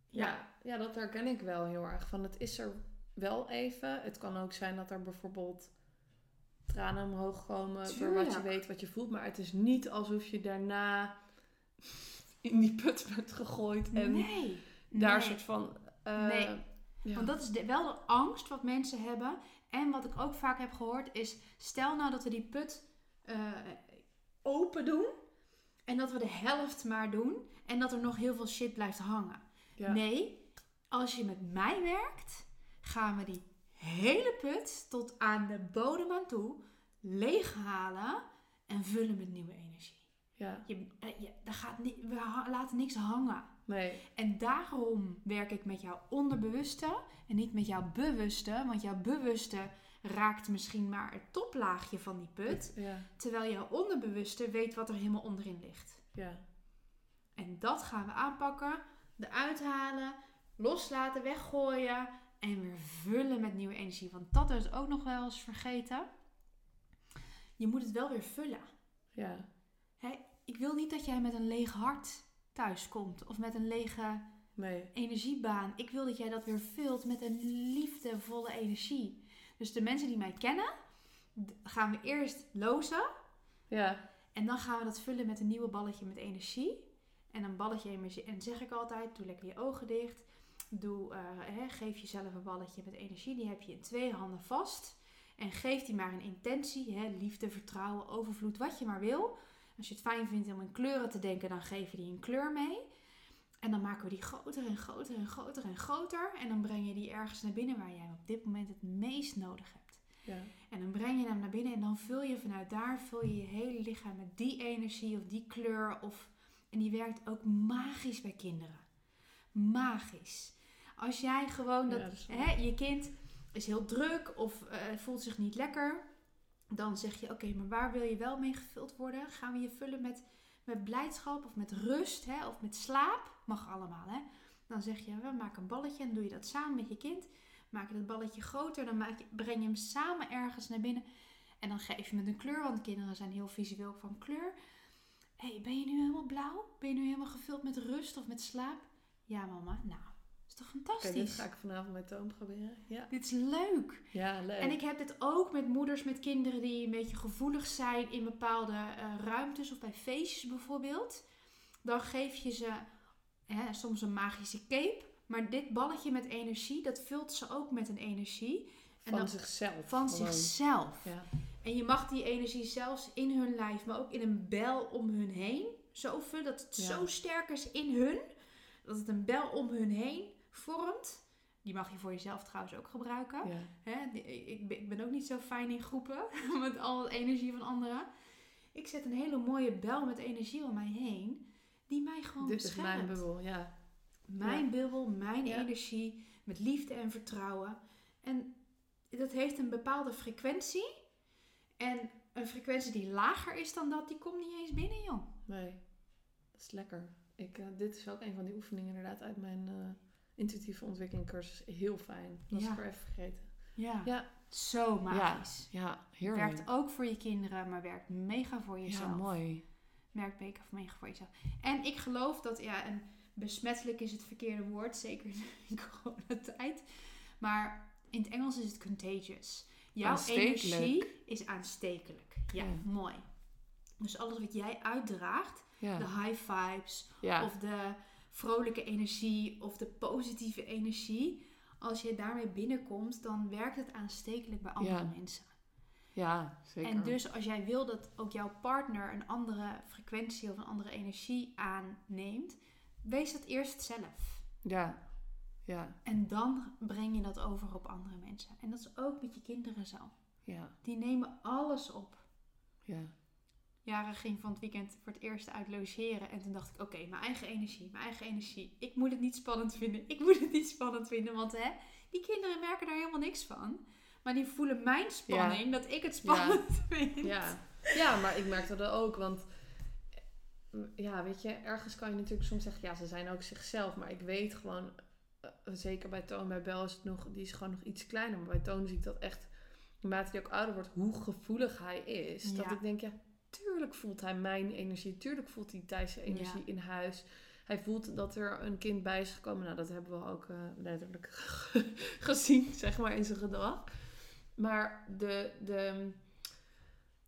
Ja. ja, dat herken ik wel heel erg. Van het is er wel even. Het kan ook zijn dat er bijvoorbeeld tranen omhoog komen door wat je
Tuurlijk.
weet, wat je voelt. Maar het is niet alsof je daarna in die put bent gegooid en
nee.
daar
nee.
soort van... eh,
Nee.
Ja.
Want dat is de- wel de angst wat mensen hebben. En wat ik ook vaak heb gehoord is... Stel nou dat we die put eh, open doen. En dat we de helft maar doen. En dat er nog heel veel shit blijft hangen.
Ja.
Nee, als je met mij werkt... Gaan we die hele put tot aan de bodem aan toe... leeghalen en vullen met nieuwe energie.
ja,
Je, eh, je, daar gaat we laten niks hangen.
Nee.
En daarom werk ik met jouw onderbewuste en niet met jouw bewuste. Want jouw bewuste raakt misschien maar het toplaagje van die put.
Ja,
Terwijl jouw onderbewuste weet wat er helemaal onderin ligt.
ja,
En dat gaan we aanpakken, eruit halen, loslaten, weggooien en weer vullen met nieuwe energie. Want dat is ook nog wel eens vergeten. Je moet het wel weer vullen.
ja,
Hè, ik wil niet dat jij met een leeg hart thuiskomt of met een lege
nee.
energiebaan. Ik wil dat jij dat weer vult met een liefdevolle energie. Dus de mensen die mij kennen, gaan we eerst lozen.
Ja,
En dan gaan we dat vullen met een nieuwe balletje met energie. En een balletje energie. En zeg ik altijd, doe lekker je ogen dicht. Doe, eh, hè, geef jezelf een balletje met energie. Die heb je in twee handen vast. En geef die maar een intentie. Hè, liefde, vertrouwen, overvloed, wat je maar wil. Als je het fijn vindt om in kleuren te denken, dan geef je die een kleur mee. En dan maken we die groter en groter en groter en groter. En dan breng je die ergens naar binnen waar jij hem op dit moment het meest nodig hebt.
ja,
En dan breng je hem naar binnen en dan vul je vanuit daar vul je je hele lichaam met die energie of die kleur. Of, en die werkt ook magisch bij kinderen. Magisch. Als jij gewoon dat,
Ja,
hè, je kind is heel druk of eh, voelt zich niet lekker, dan zeg je: Oké, maar waar wil je wel mee gevuld worden? Gaan we je vullen met, met blijdschap of met rust hè, of met slaap? Mag allemaal, hè? Dan zeg je: We maken een balletje en doe je dat samen met je kind. Maak je dat balletje groter, dan maak je, breng je hem samen ergens naar binnen. En dan geef je met een kleur, want kinderen zijn heel visueel van kleur. hey, ben je nu helemaal blauw? Ben je nu helemaal gevuld met rust of met slaap? Ja, mama. Nou, is toch fantastisch?
dit ga ik vanavond met Toon proberen. Ja,
Dit is leuk.
ja leuk.
En ik heb dit ook met moeders met kinderen die een beetje gevoelig zijn in bepaalde eh, ruimtes of bij feestjes bijvoorbeeld. Dan geef je ze hè, soms een magische cape. Maar dit balletje met energie, dat vult ze ook met een energie. En
van zichzelf.
Van
gewoon.
zichzelf.
Ja,
En je mag die energie zelfs in hun lijf, maar ook in een bel om hun heen. Zo vullen dat het
Ja.
zo sterk is in hun. Dat het een bel om hun heen vormt. Die mag je voor jezelf trouwens ook gebruiken.
ja,
Hè, ik, ben, ik ben ook niet zo fijn in groepen *laughs* met al de energie van anderen. Ik zet een hele mooie bel met energie om mij heen, die mij gewoon
dit is mijn
beschermt.
bubbel. Ja,
Mijn
Ja.
bubbel, mijn
Ja.
energie, met liefde en vertrouwen. En dat heeft een bepaalde frequentie. En een frequentie die lager is dan dat, die komt niet eens binnen, joh.
nee, dat is lekker. Ik, eh, dit is ook een van die oefeningen inderdaad uit mijn eh, intuïtieve ontwikkelingcursus. Heel fijn. Dat
Ja.
ik er even vergeten.
Ja.
Ja.
Zo magisch.
Ja, heerlijk.
Werkt ook voor je kinderen, maar werkt mega voor jezelf.
Ja, mooi.
Merkt mega mega voor jezelf. En ik geloof dat, ja, en besmettelijk is het verkeerde woord, zeker in *laughs* coronatijd. Maar in het Engels is het contagious. Jouw energie is aanstekelijk. Ja,
Ja.
mooi. Dus alles wat jij uitdraagt,
Ja,
de high vibes,
ja.
of de vrolijke energie, of de positieve energie. Als je daarmee binnenkomt, dan werkt het aanstekelijk bij andere
Ja.
mensen.
ja zeker.
En dus als jij wil dat ook jouw partner een andere frequentie of een andere energie aanneemt, wees dat eerst zelf.
Ja, Ja,
En dan breng je dat over op andere mensen. En dat is ook met je kinderen zo.
ja,
Die nemen alles op.
ja.
Jaren ging van het weekend voor het eerst uit logeren. En toen dacht ik, oké, mijn eigen energie, mijn eigen energie. Ik moet het niet spannend vinden. Ik moet het niet spannend vinden. Want hè, die kinderen merken daar helemaal niks van. Maar die voelen mijn spanning, dat ik het spannend vind.
Ja. ja, maar ik merkte dat ook. Want eh, ja, weet je, ergens kan je natuurlijk soms zeggen, ja, ze zijn ook zichzelf. Maar ik weet gewoon, eh, zeker bij Toon, bij Bel is het nog, die is gewoon nog iets kleiner. Maar bij Toon zie ik dat echt, naarmate hij ook ouder wordt, hoe gevoelig hij is. Dat ik denk, ja, tuurlijk voelt hij mijn energie. Tuurlijk voelt hij Thijs' energie
Ja.
in huis. Hij voelt dat er een kind bij is gekomen. Nou, dat hebben we ook eh, letterlijk *laughs* gezien, zeg maar, in zijn gedrag. Maar de, de,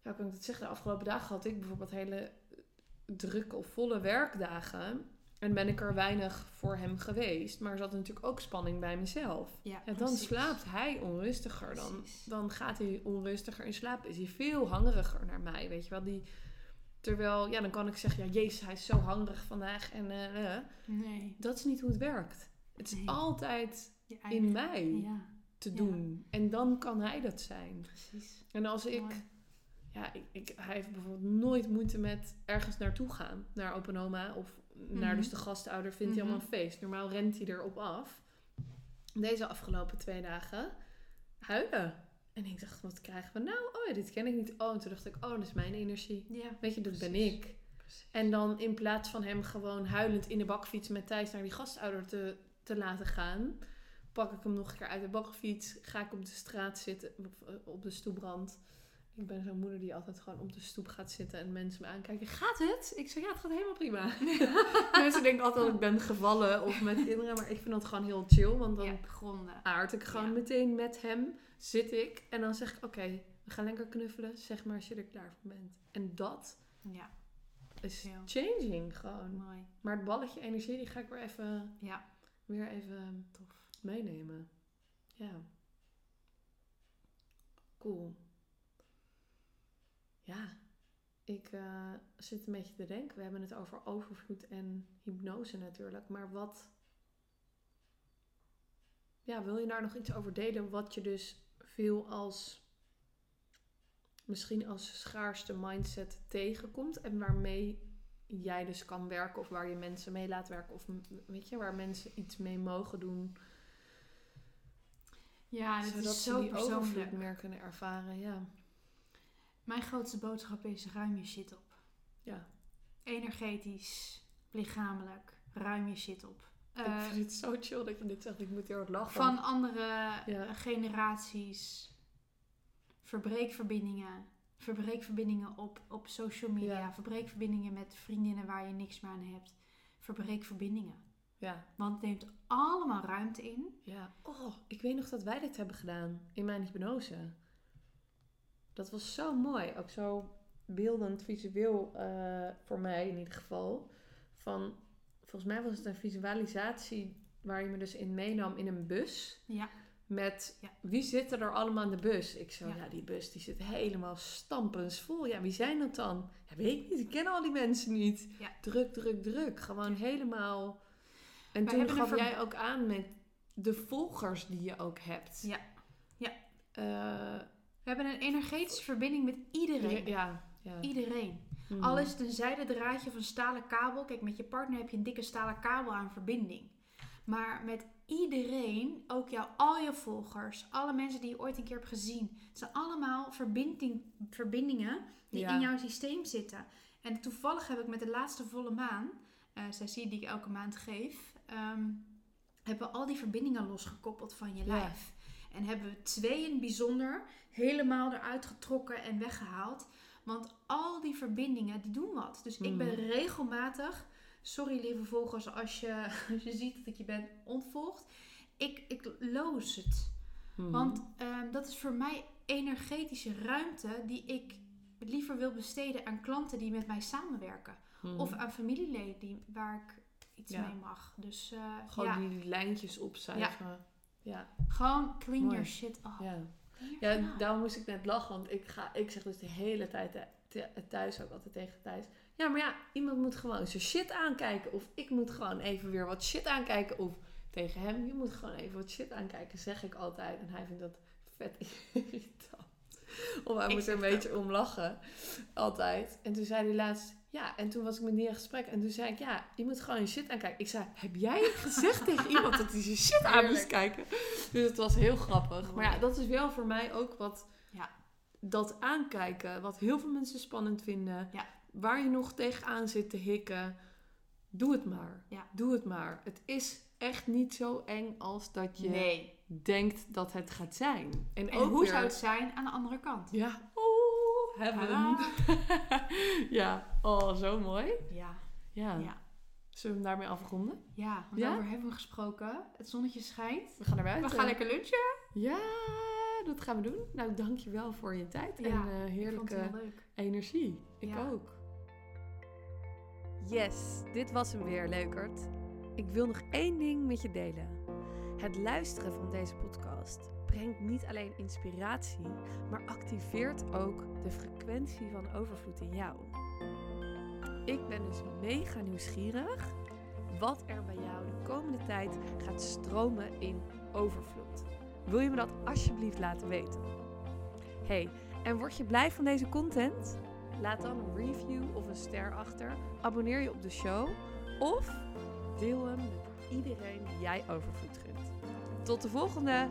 ja, hoe kan ik dat zeggen? De afgelopen dagen had ik bijvoorbeeld hele drukke of volle werkdagen. En ben ik er weinig voor hem geweest. Maar er zat natuurlijk ook spanning bij mezelf.
Ja,
En dan
precies.
slaapt hij onrustiger. Dan,
Precies.
dan gaat hij onrustiger in slaap. Is hij veel hangeriger naar mij. Weet je wel? Die, terwijl, ja, dan kan ik zeggen: ja, Jezus, hij is zo hangerig vandaag. En eh, eh.
Nee.
dat is niet hoe het werkt. Het is
Nee.
altijd in mij
Ja,
te
Ja.
doen. En dan kan hij dat zijn.
precies.
En als ik
Mooi.
ja, ik, ik, hij heeft bijvoorbeeld nooit moeite met ergens naartoe gaan. Naar opa en oma of naar
Mhm.
dus de gastouder. Vindt hij
Mhm.
allemaal een feest. Normaal rent hij erop af. Deze afgelopen twee dagen huilen. En ik dacht, wat krijgen we nou? Oh ja, dit ken ik niet. Oh, en toen dacht ik, oh, dat is mijn energie.
Ja,
Weet je, dat ben
Precies.
ik. En dan in plaats van hem gewoon huilend in de bakfiets met Thijs naar die gastouder te, te laten gaan, pak ik hem nog een keer uit de bakfiets. Ga ik op de straat zitten, op, eh, op de stoeprand. Ik ben zo'n moeder die altijd gewoon op de stoep gaat zitten en mensen me aankijken. Gaat het? Ik zeg ja, het gaat helemaal prima. *laughs* mensen denken altijd dat ik ben gevallen of met kinderen, maar ik vind dat gewoon heel chill. Want dan
ja,
aard ik gewoon
Ja.
meteen met hem, zit ik en dan zeg ik oké, we gaan lekker knuffelen. Zeg maar als je er klaar voor bent. En dat
Ja,
is changing gewoon.
mooi.
Maar het balletje energie, die ga ik weer even,
Ja,
weer even
tof.
meenemen. Ja. Cool. Ja, ik eh, zit een beetje te denken. We hebben het over overvloed en hypnose natuurlijk. Maar wat... Ja, wil je daar nog iets over delen? Wat je dus veel als... Misschien als schaarste mindset tegenkomt. En waarmee jij dus kan werken. Of waar je mensen mee laat werken. Of weet je, waar mensen iets mee mogen doen.
Ja, dit
zodat
is
ze
zo
die overvloed
persoonlijk.
meer kunnen ervaren. Ja.
Mijn grootste boodschap is ruim je shit op.
ja.
Energetisch, lichamelijk, ruim je shit op.
ik
Eh,
vind het zo chill dat je dit zegt. Ik moet heel hard lachen.
van andere
Ja.
generaties. Verbreek verbindingen. Verbreek verbindingen op, op social media.
Ja.
Verbreek verbindingen met vriendinnen waar je niks meer aan hebt. Verbreek verbindingen.
Ja.
Want het neemt allemaal ruimte in.
Ja. Oh, ik weet nog dat wij dit hebben gedaan. In mijn hypnose. Dat was zo mooi. Ook zo beeldend, visueel eh, voor mij in ieder geval. Van, volgens mij was het een visualisatie waar je me dus in meenam in een bus.
Ja.
Met
Ja.
wie zitten er allemaal in de bus? Ik zo,
Ja.
ja, die bus die zit helemaal stampensvol. Ja, wie zijn dat dan? Ja, weet ik niet. Ik ken al die mensen niet.
Ja.
Druk, druk, druk. Gewoon helemaal. En
Wij
toen gaf jij ook aan met de volgers die je ook hebt.
Ja. Ja.
Eh,
We hebben een energetische verbinding met iedereen.
ja, ja.
Iedereen.
Mhm.
Al is het een zijden draadje een stalen kabel. Kijk, met je partner heb je een dikke stalen kabel aan verbinding. Maar met iedereen, ook jou, al je volgers, alle mensen die je ooit een keer hebt gezien. Het zijn allemaal verbinding, verbindingen die
Ja.
in jouw systeem zitten. En toevallig heb ik met de laatste volle maan, eh sessie die ik elke maand geef, ehm, hebben we al die verbindingen losgekoppeld van je lijf. En hebben we twee in bijzonder helemaal eruit getrokken en weggehaald. Want al die verbindingen, die doen wat. Dus ik ben
Mhm.
regelmatig... Sorry lieve volgers als je, *laughs* als je ziet dat ik je ben ontvolgd. Ik, ik loos het.
Mhm.
Want ehm, dat is voor mij energetische ruimte die ik liever wil besteden aan klanten die met mij samenwerken.
Mhm.
Of aan familieleden die, waar ik iets
Ja.
mee mag. Dus eh,
Gewoon
ja,
die lijntjes opzuigen. Ja.
Gewoon clean
Mooi.
your shit up.
ja. Ja, daarom moest ik net lachen. Want ik, ga, ik zeg dus de hele tijd th- th- thuis ook altijd tegen Thijs. Ja, maar ja, iemand moet gewoon zijn shit aankijken. Of ik moet gewoon even weer wat shit aankijken. Of tegen hem, je moet gewoon even wat shit aankijken, zeg ik altijd. En hij vindt dat vet *laughs* irritant. Of hij
Ik
moet er een beetje om lachen. Altijd. En toen zei hij laatst, ja, en toen was ik met die in gesprek. En toen zei ik, ja, je moet gewoon je shit aankijken. Ik zei, heb jij *laughs* gezegd tegen iemand dat hij zijn shit aan moest kijken? Dus het was heel grappig. Maar ja, dat is wel voor mij ook wat...
Ja.
Dat aankijken, wat heel veel mensen spannend vinden.
Ja.
Waar je nog tegenaan zit te hikken. Doe het maar.
Ja.
Doe het maar. Het is echt niet zo eng als dat je
Nee.
denkt dat het gaat zijn. En,
En
ook
hoe
weer-
zou het zijn aan de andere kant?
Ja. Oh, heaven.
Tadaa. *laughs*
ja. Oh, zo mooi.
Ja.
Ja.
Ja.
Zullen we hem daarmee afronden?
Ja, want
Ja?
daarover hebben we gesproken. Het zonnetje schijnt.
We gaan naar
We
buiten.
gaan lekker lunchen.
Ja, dat gaan we doen. Nou, dankjewel voor je tijd
Ja,
en eh,
Ik vond het
heerlijke
heel leuk.
energie. Ik
Ja.
ook. Yes, dit was hem weer, leukert. Ik wil nog één ding met je delen. Het luisteren van deze podcast brengt niet alleen inspiratie, maar activeert ook de frequentie van overvloed in jou. Ik ben dus mega nieuwsgierig wat er bij jou de komende tijd gaat stromen in overvloed. Wil je me dat alsjeblieft laten weten? Hey, en word je blij van deze content? Laat dan een review of een ster achter. Abonneer je op de show. Of deel hem met iedereen die jij overvloed gunt. Tot de volgende!